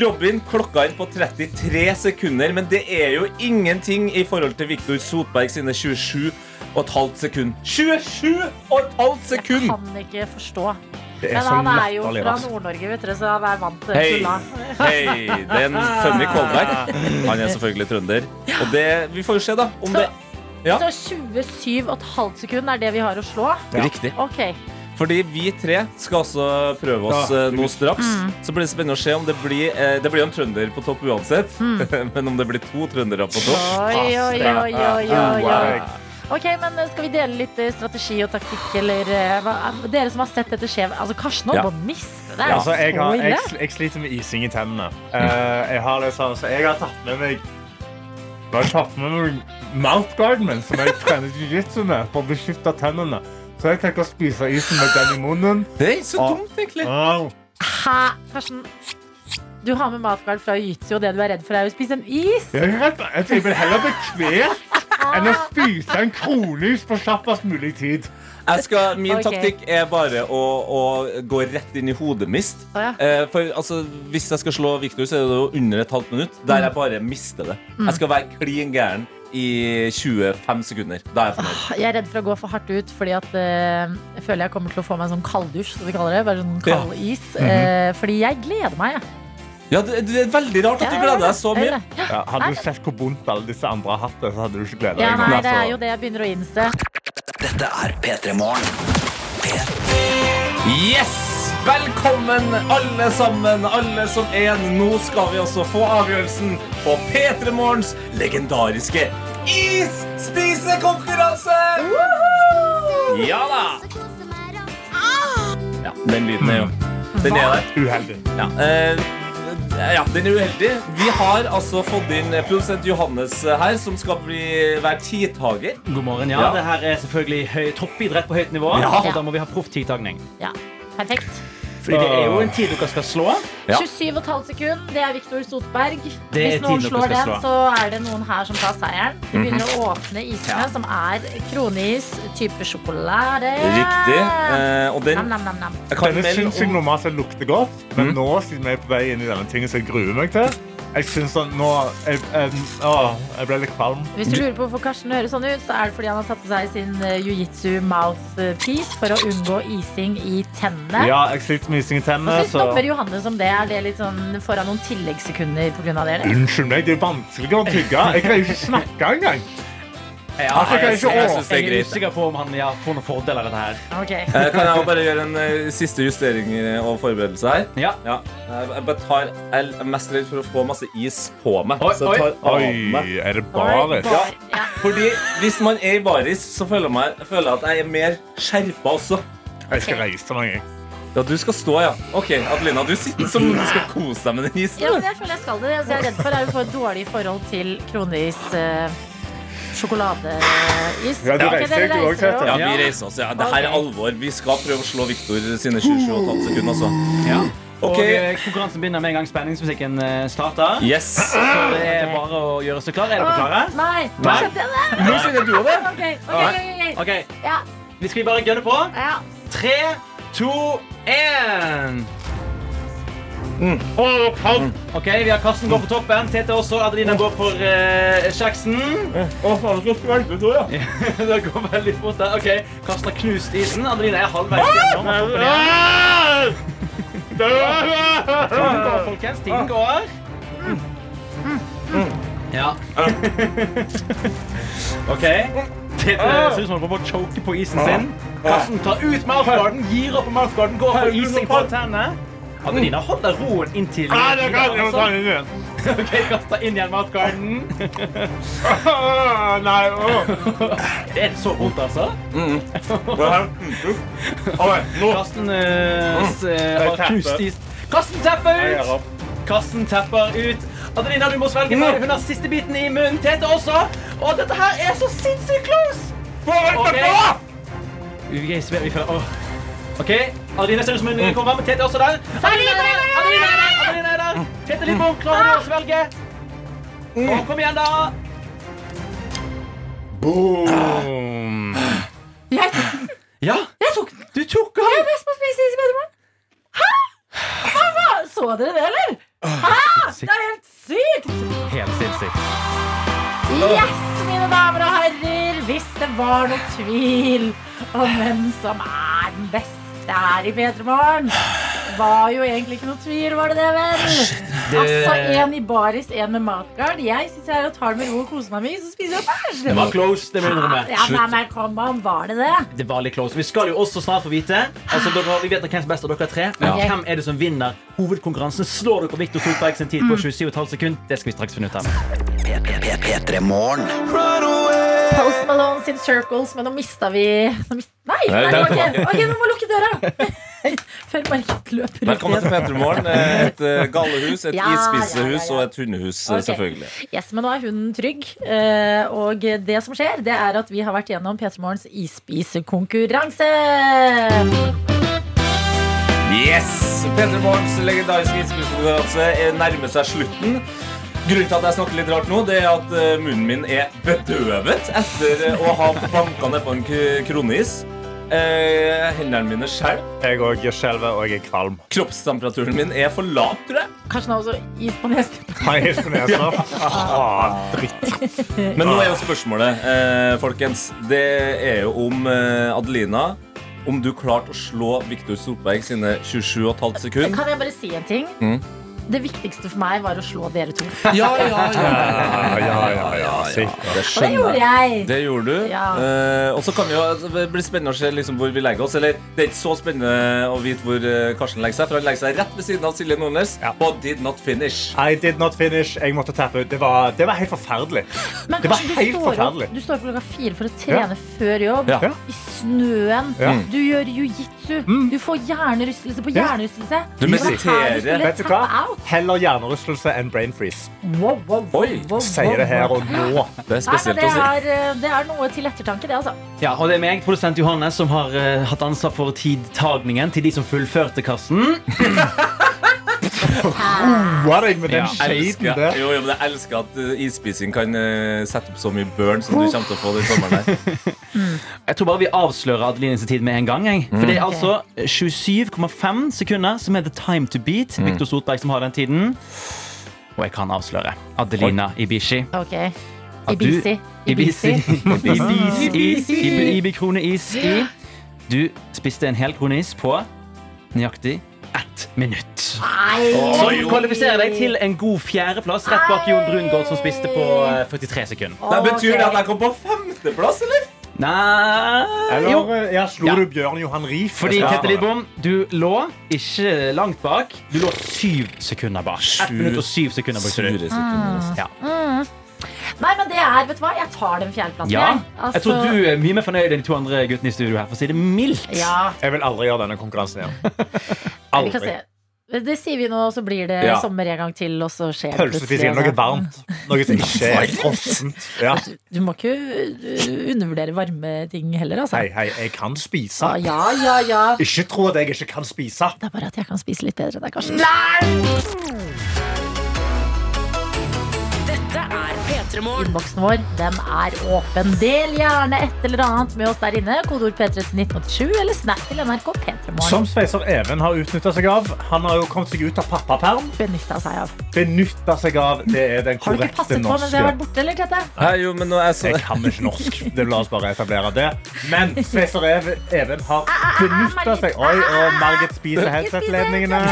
Robin klokka inn på 33 sekunder, men det er jo ingenting i forhold til Viktor Sotberg sine 27 og et halvt sekund. 27 og et halvt sekund! Jeg Kan ikke forstå. Det er Men han er jo fra. Nord-Norge, vet dere, så han er vant til Hei, tulla. hei, det er en funny callback. Han er selvfølgelig trønder. Og det, vi får jo se, da, om Så- det Ja. Så 27,5 sekunder er det vi har å slå? Riktig. Okay. Fordi vi tre skal altså prøve oss Ja. eh, nå straks. Så blir det spennende å se om det blir eh, Det blir en trønder på topp uansett. <laughs> Men om det blir to trøndere på topp Oi, oi, oi, oi, oi, oi. Ok, men eh, Skal vi dele litt eh, strategi og taktikk? Eller eh, hva, Dere som har sett dette skje Altså, Karsten holder Ja. på å miste det. Er Altså, jeg, så har, ille. jeg, jeg sliter med ising i tennene. Uh, jeg har det sånn, så jeg har tatt med meg Jeg har tatt med meg mouthguarden min, som jeg trener jiu-jitsu med, for å beskytte tennene. Så jeg tenker å spise isen med den i munnen. Det er ikke så Ah. dumt, egentlig. Hæ, Karsten? Du har med matguard fra jiu-jitsu, og det du er redd for, er å spise en is? Jeg, er redd- jeg, jeg vil heller bli kvelt enn å spise en kronis på kjappest mulig tid. Jeg skal, min okay. taktikk er bare å, å gå rett inn i hodemist. Oh, ja. Eh, for altså, Hvis jeg skal slå Victor, så er det jo under et halvt minutt. Der jeg bare mister det. Jeg skal være klin gæren i 25 sekunder. Da er jeg fornøyd. Jeg er redd for å gå for hardt ut, fordi at eh, jeg føler jeg kommer til å få meg en sånn kalddusj, som vi kaller det. Bare sånn kald is. Eh, fordi jeg gleder meg, jeg. Ja, det, det er veldig rart at du gleder deg så mye. Ja, hadde du sett hvor vondt alle disse andre har hatt det, så hadde du ikke gledet Ja, deg. nei, det er altså- jo det jeg begynner å innse. Dette er P3 Morgen. Yes! Velkommen, alle sammen, alle som én. Nå skal vi også få avgjørelsen på P3 Morgens legendariske isspisekonkurranse! Ja da! Ja, den lyden er jo Den er der. Uheldig. Ja, eh, ja, den er uheldig. Vi har altså fått inn produsent Johannes her, som skal bli, være tidtager. God morgen, ja. Ja. Det her er selvfølgelig høy, toppidrett på høyt nivå. Ja. Og da må vi ha proff tidtagning. Ja, perfekt. Fordi det er jo en tid dere skal slå. Ja. 27,5 sekunder, det er Viktor Sotberg. Det er Hvis noen slår den, slå. så er det noen her som tar seieren. Vi begynner å åpne isene, som er kronis type sjokolade. Riktig. Eh, og den Nam, nam, nam, nam. Denne syns jeg normalt lukter godt, men Mm. nå siden vi er på vei inn i denne tingen som jeg gruer meg til Jeg synes sånn, nå jeg, jeg, å, jeg ble litt kvalm. Hvis du lurer på hvorfor Karsten høres sånn ut, så er det fordi han har tatt på seg sin eh, jiu-jitsu mouthpiece for å unngå ising i tennene. Ja, jeg sliter med ising i tennene. Og Så... dommer Johannes om det? Er det litt sånn foran noen tilleggssekunder pga. det? Unnskyld meg, det er vanskelig å tygge. Jeg greier ikke snakke engang. Ja, Altså, jeg, jeg, jeg, synes det er jeg er usikker på om han ja, får noen fordeler av dette her. okay. Eh, Kan jeg bare gjøre en uh, siste justering eh, og forberedelse her? Ja. Ja. Jeg jeg tar, jeg er mest redd for å få masse is på meg. Oi, så jeg tar av Oi, er det baris? bar- ja. Fordi hvis man er i baris, så føler jeg, føler jeg at jeg er mer skjerpa også. Jeg skal reise meg. jeg. Ja, du skal stå, ja. Ok, Adelina, du sitter som du skal kose deg med den isen. Ja, men jeg føler jeg skal det. Jeg er redd for, å få et dårlig forhold til kroneis. eh, sjokoladeis. Ja, du reiser dere deg, du også, reiser Tete. Ja, vi reiser oss. Ja, det her er alvor. Vi skal prøve å slå Viktor sine 27,5 sekunder, altså. Ja. Og eh, konkurransen begynner med en gang spenningsmusikken eh, starter. Yes. Så det er bare å gjøre seg klar. Er dere klare? Nei, nå Nei. skjønte jeg det. Nå skjønner du det. Okay. Okay, okay, ok. Ok, Ja, Vi skal bare gønne på. Tre, to, én. Ok, Vi har Karsten går på toppen. Tete også. Adelina går for uh, kjeksen. det går veldig fort. der. Ok, Karsten har knust isen. Adelina er halvveis gjennom. Tiden går, folkens. Tiden går. Ja. <laughs> OK. Tete ser ut som han prøver å choke på isen sin. Karsten tar ut mouthguarden, gir opp mouthguarden, går for ising på tennene. Adelina holder roen inntil altså. Ok, kasta inn igjen <laughs> matgarden. <laughs> Nei, åh. Er så vondt, altså? Karsten eh, s- eh, har tapper. knust is. Karsten tapper ut! Karsten tapper ut. Adelina, du må svelge ferdig. Hun har siste biten i munnen. Tete også. Og dette her er så sinnssykt close! Ok. Vi, vi, føler, åh. OK. Adeline ser ut som hun kommer, men Tete er også der. Adeline er der! Adeline er der! Adeline er der. Tete Lidbom, klarer du å svelge? Og kom igjen, da. Boom. Jeg tok Ja, jeg tok den. du tok Jeg er best på å spise is i Bedremoren. Hæ? Hva? Så dere det, eller? Hæ? Det er helt sykt. Helt sinnssykt. Yes, mine damer og herrer. Hvis det var noe tvil om hvem som er den beste her i P3 Morgen var jo egentlig ikke noe tvil, var det det, vel? Altså, En i baris, en med matgard. Jeg sitter her og tar det med ro og koser meg mye, så spiser jeg bæsj. Det var close, det må jeg innrømme. Ja, nei, men kom an, var det det? Det var litt close. Vi skal jo også snart få vite Altså, dere, vi vet hvem som er best av dere tre. Men Ja. hvem er det som vinner hovedkonkurransen? Slår dere Viktor Solberg sin tid på 27,5 sekunder? Det skal vi straks finne ut av. P3 Morgen. Post Malone sin Circles, men nå mista vi nå mist... Nei! Nei, nei det ok, tilbake. ok, vi må lukke døra! <laughs> Før Margit løper ut Velkommen til igjen. P3morgen. Et eh, gallehus, et Ja, isspisehus ja, ja, ja. og et hundehus, okay. Selvfølgelig. Yes, men nå er hunden trygg. eh, Og det som skjer, det er at vi har vært gjennom P3 Morgens isspisekonkurranse. Yes! P3morgens legendariske ispisekonkurranse er- nærmer seg slutten. Grunnen til at jeg snakker litt rart nå, det er at eh, munnen min er bedøvet etter eh, å ha banka nedpå en kronis. Eh, hendene mine skjelver. Jeg òg skjelver, og jeg er kvalm. Kroppstemperaturen min er for lav, tror jeg. Kanskje han har også is på nesen. Har is på nesa? Ah, dritt. Men nå er jo spørsmålet, eh, folkens, det er jo om eh, Adelina om du klarte å slå Viktor Solberg sine 27,5 sekunder. Kan jeg bare si en ting? Mm. Det viktigste for meg var å slå dere to. Ja, ja, ja. Ja, ja, ja, ja, sikkert. Det Og det gjorde jeg. Det gjorde du. Ja. Eh, og så kan vi jo, altså, Det blir spennende å se liksom hvor vi legger oss. Eller Det er ikke så spennende å vite hvor eh, Karsten legger seg, for han legger seg rett ved siden av Silje Nordnes. Ja. But did not finish. I did not finish. Jeg måtte tappe ut. Det var, det var helt forferdelig. Men Det var kanskje du helt står forferdelig. du står opp klokka fire for å trene før jobb. Ja. I snøen. Ja. Du gjør jiu-jitsu jutsu. Du får hjernerystelse på hjernerystelse. Du mediterer. Vet du hva? Heller hjernerystelse enn brain freeze. Wow, wow, wow, Oi, wow, Sier det her og nå. Det er Nei, spesielt det å si. er, eh, det er noe til ettertanke, det, altså. Ja, og det er meg, produsent Johannes, som har uh, hatt ansvar for tidtagningen til de som fullførte kassen. <laughs> Roa deg med den Ja. shaden Elsker, der. jo, jo, men jeg elsker at uh, isspising kan uh, sette opp så mye burn som du kommer til å få den sommeren der. Jeg tror bare vi avslører Adelines tid med en gang. Jeg. For det er altså 27,5 sekunder som er the time to beat. Victor Sotberg som har den tiden. Og jeg kan avsløre. Adelina Ibishi. Ok. At du- Ibisi. Ibisi. Ibisi. Ibis-is. Ibi- Ibi-kroneis i. Du spiste en hel kroneis på nøyaktig ett minutt. Som kvalifiserer deg til en god fjerdeplass rett bak Jon Brungaard, som spiste på eh, 43 sekunder. Det betyr det at jeg kom på femteplass, eller? Nei Eller Jo. eh, slo Ja. du Bjørn Johan Rief? Fordi Kette Lidbom, du lå ikke langt bak. Du lå syv sekunder bak. Ett minutt og syv sekunder bak. Sure sekunder. Ja. Nei, men det er, vet du hva, jeg tar den fjerdeplassen. ja. jeg. Jeg tror Altså, du er mye mer fornøyd enn de to andre guttene i studio her, for å si det mildt. Ja, Jeg vil aldri gjøre denne konkurransen igjen. <laughs> Aldri. Det sier vi nå, og så blir det Ja. sommer en gang til, og så skjer det Pølsespising er altså. noe varmt. Noe som ikke er frossent. Ja. Du må ikke uh, undervurdere varme ting heller, altså. Hei, hei, jeg kan spise. Ah, ja, ja, ja. Ikke tro at jeg ikke kan spise. Det er bare at jeg kan spise litt bedre enn deg, Karsten. Dette Innboksen vår den er åpen. Del gjerne et eller annet med oss der inne. Kodeord P3 til 1987 eller snap til NRK P3morgen. Som sveiser Even har utnytta seg av. Han har jo kommet seg ut av pappaperm. Benytta seg av. Benytta seg av. Det er den korrekte norske. Har du ikke passet på mens jeg har vært borte, eller, Tete? Hei, jo, men nå er så... Jeg kan ikke norsk. Det La oss bare etablere det. Men sveiser Even, Even har ah, benytta seg Oi, og Margit spiser headset-ledningene.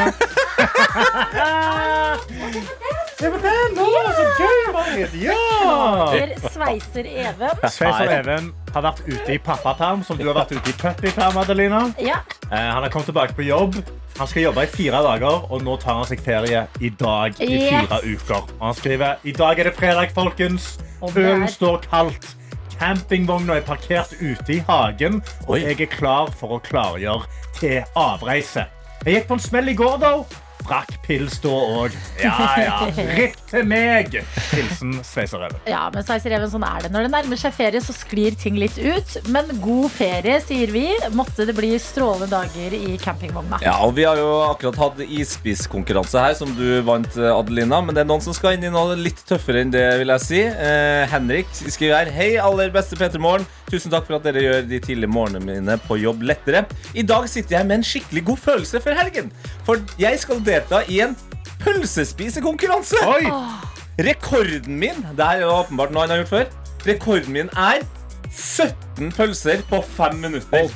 <laughs> Se på den! Å, så gøy, Margit! Ja! Sveiser Even. Sveiser Even har vært ute i pappaperm, som du har vært ute i puppyperm, Adelina. Ja. Eh, Han har kommet tilbake på jobb. Han skal jobbe i fire dager, og nå tar han seg ferie i dag. i Yes. fire uker. Og han skriver i dag er det fredag, folkens. Og det er- Ølen står kaldt. Campingvogna er parkert ute i hagen, og Oi. jeg er klar for å klargjøre til avreise. Jeg gikk på en smell i går, da. Drakk pils da òg. Ja, ja. Ripp til meg! Hilsen Sveisereven. ja, men Sveisereven, sånn er det. Når det nærmer seg ferie, så sklir ting litt ut. Men god ferie, sier vi. Måtte det bli strålende dager i campingvogna. Ja, og Vi har jo akkurat hatt isspisskonkurranse her, som du vant, eh, Adelina. Men det er noen som skal inn i noe litt tøffere enn det, vil jeg si. Eh, Henrik skriver her Hei, aller beste Peter Morgen. Tusen takk for at dere gjør de tidlige morgenene mine på jobb lettere. I dag sitter jeg med en skikkelig god følelse for helgen. For jeg skal delta i en pølsespisekonkurranse. Oi! Rekorden min Det her er jo åpenbart noe han har gjort før. Rekorden min er 17 pølser på 5 minutter.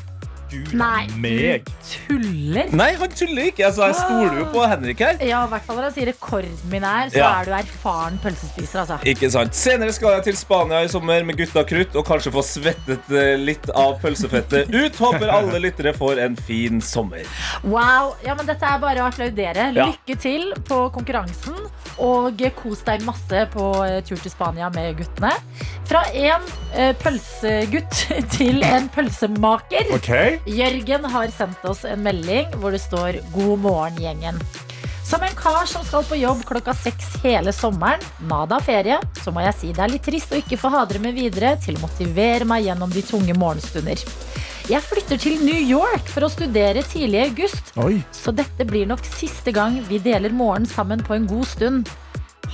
Nei, meg. du tuller. Nei, han tuller ikke. Altså, jeg stoler jo på Henrik her. Ja, i hvert fall når han sier rekorden min er, så Ja. er du erfaren pølsespiser, altså. Ikke sant. Senere skal jeg til Spania i sommer med gutta krutt og kanskje få svettet eh, litt av pølsefettet ut. Håper alle lyttere får en fin sommer. Wow, ja, men Dette er bare å applaudere. Ja. Lykke til på konkurransen. Og kos deg masse på eh, tur til Spania med guttene. Fra en eh, pølsegutt <laughs> til en pølsemaker. Jørgen har sendt oss en melding hvor det står 'God morgen, gjengen'. Som en kar som skal på jobb klokka seks hele sommeren, nada ferie, så må jeg si det er litt trist å ikke få ha dere med videre til å motivere meg gjennom de tunge morgenstunder. Jeg flytter til New York for å studere tidlig i august, Oi. så dette blir nok siste gang vi deler morgen sammen på en god stund.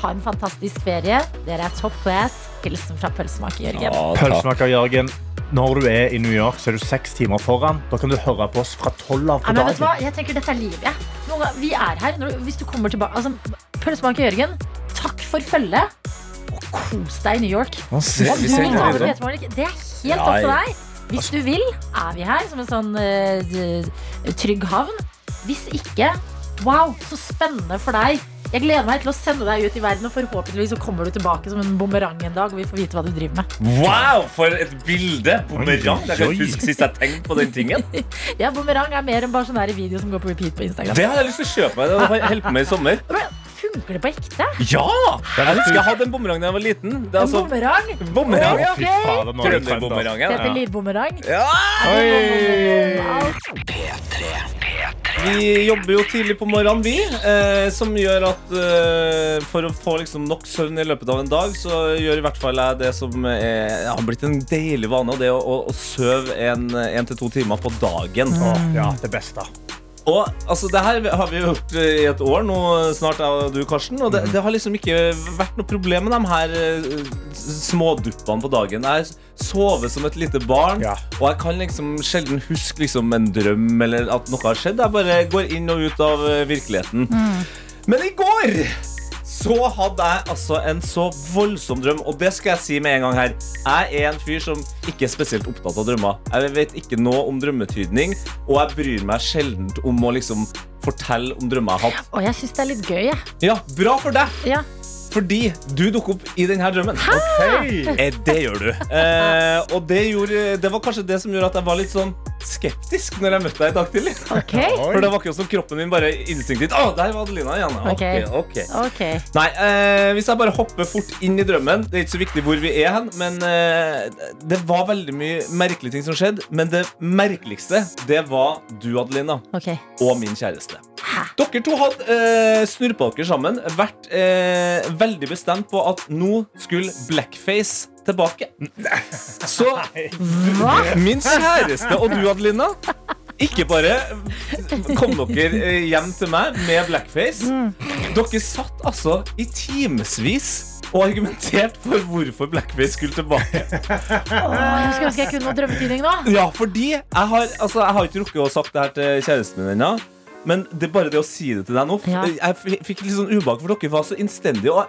Ha en fantastisk ferie. Dere er top class. Hilsen fra pølsemaker Jørgen. Pølsemaker Jørgen, når du er i New York, så er du seks timer foran. Da kan du høre på oss fra tolv av Ja, på dagen. Jeg tenker dette er livet. Vi er her. Når, hvis du kommer tilbake altså, Pølsemaker Jørgen, takk for følget. Og kos deg i New York. Nå ser Om du vi det. Det er helt opp til deg. Hvis du vil, er vi her som en sånn uh, trygg havn. Hvis ikke, wow, så spennende for deg. Jeg gleder meg til å sende deg ut i verden, og forhåpentligvis så kommer du tilbake som en bumerang en dag, og vi får vite hva du driver med. Wow, for et bilde! Bumerang. Jeg kan ikke huske sist jeg tenkte på den tingen. <laughs> Ja, bumerang er mer enn bare sånn video som går på repeat på Instagram. Det har jeg lyst til å kjøpe meg. Det har jeg holdt på med i sommer. Funker det på ekte? Ja! Jeg husker jeg hadde en bumerang da jeg var liten. Det er En altså bumerang? bumerang, ja. Fy fader, nå er du trønder. Trønderbumerangen. Peter Lid-bumerang? Ja. Oi. P3 Vi jobber jo tidlig på morgenen, vi. Eh, som gjør at eh, for å få liksom nok søvn i løpet av en dag, så gjør i hvert fall jeg det som er, har blitt en deilig vane, og det er å, å, å søve en, en til to timer på dagen. Ja, det beste. Og altså, det her har vi gjort eh, i et år nå, snart og du, Karsten. Og det, det har liksom ikke vært noe problem med de her eh, småduppene på dagen. Jeg sover som et lite barn, Ja. og jeg kan liksom sjelden huske liksom en drøm eller at noe har skjedd. Jeg bare går inn og ut av virkeligheten. virkeligheten. Men i går så hadde jeg altså en så voldsom drøm, og det skal jeg si med en gang her. Jeg er en fyr som ikke er spesielt opptatt av drømmer. Jeg vet ikke noe om drømmetydning, og jeg bryr meg sjelden om å liksom fortelle om drømmer jeg har hatt. Og jeg syns det er litt gøy, jeg. Ja, bra for deg, Ja. Fordi du dukker opp i denne drømmen. Okay. Eh, det gjør du. Eh, og det, gjorde, det var kanskje det som gjorde at jeg var litt sånn skeptisk når jeg møtte deg i dag tidlig. Okay. <laughs> For det var ikke som kroppen min bare instinktivt Å, der var Adelina igjen. Okay, okay. ok. Ok. Nei, eh, hvis jeg bare hopper fort inn i drømmen Det er ikke så viktig hvor vi er hen Men eh, det var veldig mye merkelige ting som skjedde Men det merkeligste Det var du, Adelina. Og min kjæreste Dere to hadde eh, snurpa dere sammen Vært eh, veldig bestemt på at Nå skulle blackface tilbake Så Hva? Min kjæreste og du, Adelina ikke bare kom dere eh, hjem til meg med blackface. Dere satt altså i timevis og argumenterte for hvorfor blackface skulle tilbake. Åh, jeg skulle ønske jeg kunne noe drømmetydning nå. Ja, fordi jeg har, altså, jeg har ikke rukket å sagt det her til kjæresten min ennå. Men det er bare det å si det til deg nå Ja. Jeg fikk litt sånn ubehag, for dere var så innstendige. Og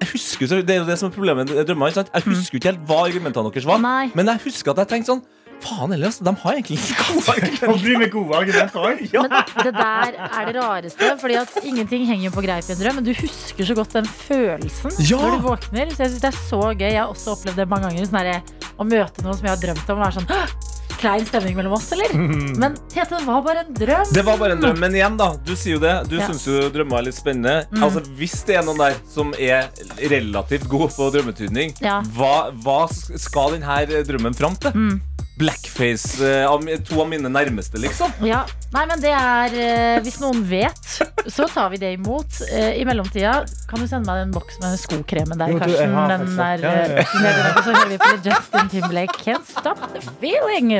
jeg husker, så- Det er jo det som er problemet med drømmer. ikke sant? Jeg husker ikke helt hva argumentene deres var. Nei. Men jeg husker at jeg tenkte sånn Faen heller, altså, de har egentlig ikke gode <laughs> argumenter. Òg. Men det der er det rareste, Fordi at ingenting henger på greip i en drøm. Men du husker så godt den følelsen Ja. når du våkner. Så jeg synes det er så gøy. Jeg har også opplevd det mange ganger. Sånn her, å møte noen som jeg har drømt om. Og være sånn «Hå! Klein stemning mellom oss, eller? Men Tete, det var bare en drøm. Det var bare en drøm, men igjen da Du sier jo det, du Ja. synes jo drømmer er litt spennende Altså Hvis det er noen der som er relativt god på drømmetydning Ja. hva, hva skal denne drømmen fram til? Blackface, eh, av to av mine nærmeste liksom Ja, nei, men det er eh, Hvis noen vet, så tar vi det imot. Eh, I mellomtida kan du sende meg den boksen med skokremen der, Karsten. Den der, er, ja, ja, ja. så hører vi på Justin Timberlake. Can't stop the feeling.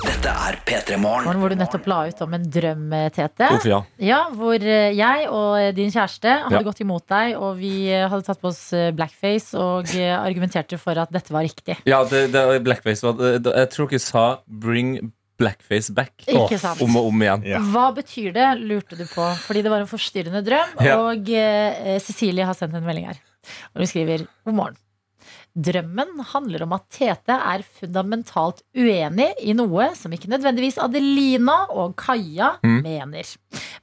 Dette er P3 Morgen. Hvor du nettopp la ut om en drøm, Tete. Uff, ja. Ja, hvor jeg og din kjæreste hadde Ja. gått imot deg, og vi hadde tatt på oss blackface og argumenterte for at dette var riktig. Ja, det, det, blackface var det, det, Jeg tror dere sa Bring blackface back Ikke sant? Om og om igjen Ja. Hva betyr det, lurte du på. Fordi det var en forstyrrende drøm. Ja. Og eh, Cecilie har sendt en melding her. Og hun skriver God morgen. Drømmen handler om at Tete er fundamentalt uenig i noe som ikke nødvendigvis Adelina og Kaja Mm. mener.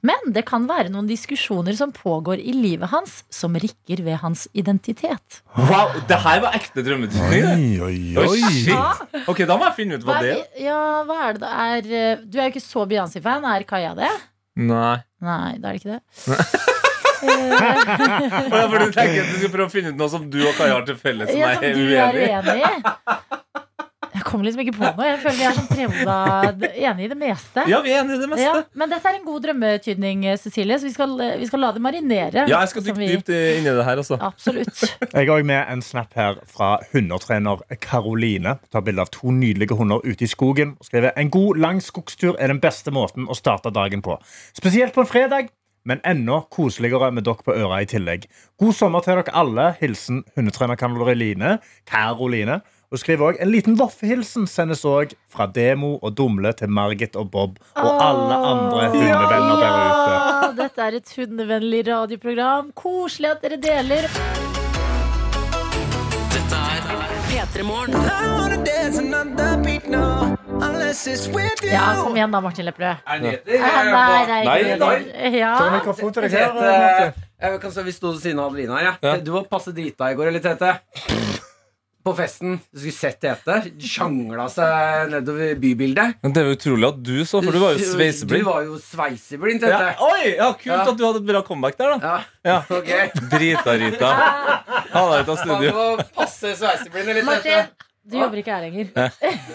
Men det kan være noen diskusjoner som pågår i livet hans, som rikker ved hans identitet. Wow, det her var ekte drømmetydning Oi, oi, Oi, shit. Ok, da må jeg finne ut hva Hva det er, ja, hva er det det er eh, Du er jo ikke så Beyoncé-fan. Er Kaja det? Nei Nei, da er det ikke det. <laughs> Og ja, for du tenker at du skal prøve å finne ut noe som du og Kaja har til felles Som Ja, jeg som er du er uenig i. Jeg kommer liksom ikke på noe. Jeg føler vi er sånn trehoda enige i det meste. Ja, vi er enige i det meste Ja, men dette er en god drømmetydning, Cecilie, så vi skal, vi skal la det marinere. Ja, jeg skal dykke vi- dypt inn i det her altså. Absolutt. Jeg har òg med en snap her fra hundetrener Karoline. Tar bilde av to nydelige hunder ute i skogen. og Skriver en god, lang skogstur er den beste måten å starte dagen på. Spesielt på en fredag, men enda koseligere med dere på øra i tillegg. God sommer til dere alle. Hilsen hundetrener Karoline. Karoline. Og skriver også En liten voffehilsen sendes òg fra Demo og Dumle til Margit og Bob og alle andre hundevenner der ute. Ja, dette er et hundevennlig radioprogram. Koselig at dere deler. Dette er P3 Morgen. Ja, kom igjen da, Martin Lepperød. Er det nyheter? Nei. Ja. Tete, jeg kan se, Vi sto ved siden av Adelina. Ja. Ja. Du var passe drita i går, eller Tete? På festen. Du skulle sett Tete. Sjangla seg nedover bybildet. Men det er jo utrolig at du så, for du var jo Du var jo sveiseblind, ja. Oi, ja, kult Ja. at du hadde et bra comeback der da Ja, Ja, ok. drita Rita Ha deg ut av studio var passe sveiseblind, eller Martin, Tete? Du jobber ikke her lenger.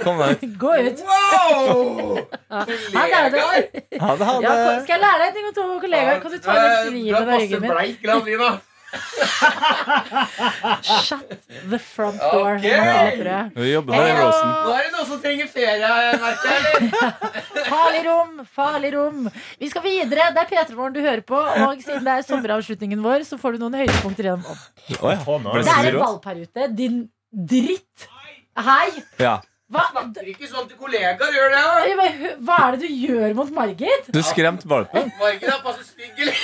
Kom deg <laughs> ut. Gå ut. Wow! Ha det. Kollegaer! Ha det, Ja, skal jeg lære deg en ting om to kollegaer? Kan du ta litt Du riven er av ryggen min? bleik. Shut the front door. Okay. Vi jobber med den rosen. Nå er det noen som trenger ferie, merker jeg. <laughs> Farlig rom, farlig rom. Vi skal videre. Det er P3 Morgen du hører på. Og siden det er sommeravslutningen vår, så får du noen høydepunkter gjennom. Oh, ja. Det er en også? valp her ute. Din dritt. Hei. Ja. Hva, Snakker ikke sånn til kollegaer, gjør det? Ja? Jeg hva er det du gjør mot Margit? Du skremte valpen. Margit er passe stygg, eller?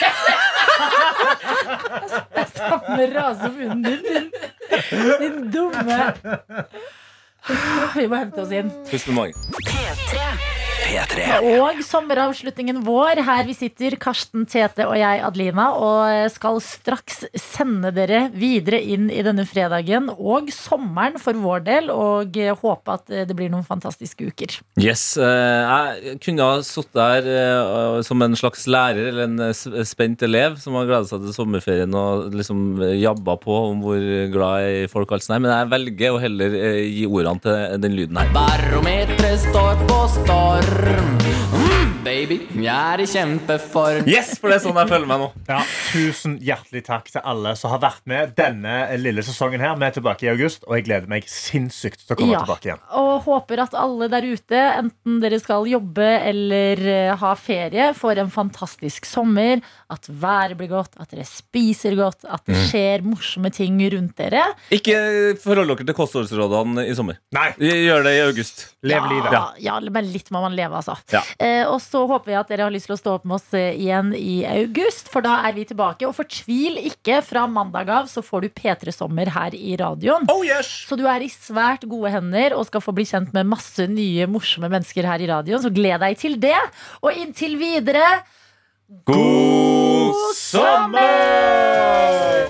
Samme rase som hunden din. Din, din dumme Vi må hente oss inn. Pust med magen. P3. Og sommeravslutningen vår. Her vi sitter, Karsten, Tete og jeg, Adelina, og skal straks sende dere videre inn i denne fredagen og sommeren for vår del, og håpe at det blir noen fantastiske uker. Yes, eh, Jeg kunne ha sittet der eh, som en slags lærer eller en eh, spent elev som har gleda seg til sommerferien og liksom jabba på om hvor glad jeg er i folk. og alt sånt Men jeg velger å heller gi ordene til den lyden her. Barometeret står på storm. Mm, baby, jeg er i kjempeform. Yes, for det er sånn jeg føler meg nå. Ja, tusen hjertelig takk til alle som har vært med denne lille sesongen. her Vi er tilbake i august, og jeg gleder meg sinnssykt til å komme Ja. tilbake igjen. Og håper at alle der ute, enten dere skal jobbe eller eh, ha ferie, får en fantastisk sommer. At været blir godt, at dere spiser godt, at det skjer morsomme ting rundt dere. Ikke forhold dere til kostholdsrådene i sommer. Nei, Gjør det i august. lev livet. Ja, ja, men litt må man leve, altså. Ja. Eh, og så håper vi at dere har lyst til å stå opp med oss eh, igjen i august, for da er vi tilbake. Og fortvil ikke, fra mandag av så får du P3 Sommer her i radioen. Oh yes! Så du er i svært gode hender og skal få bli kjent med masse nye, morsomme mennesker her i radioen. Så gled deg til det. Og inntil videre God sommer!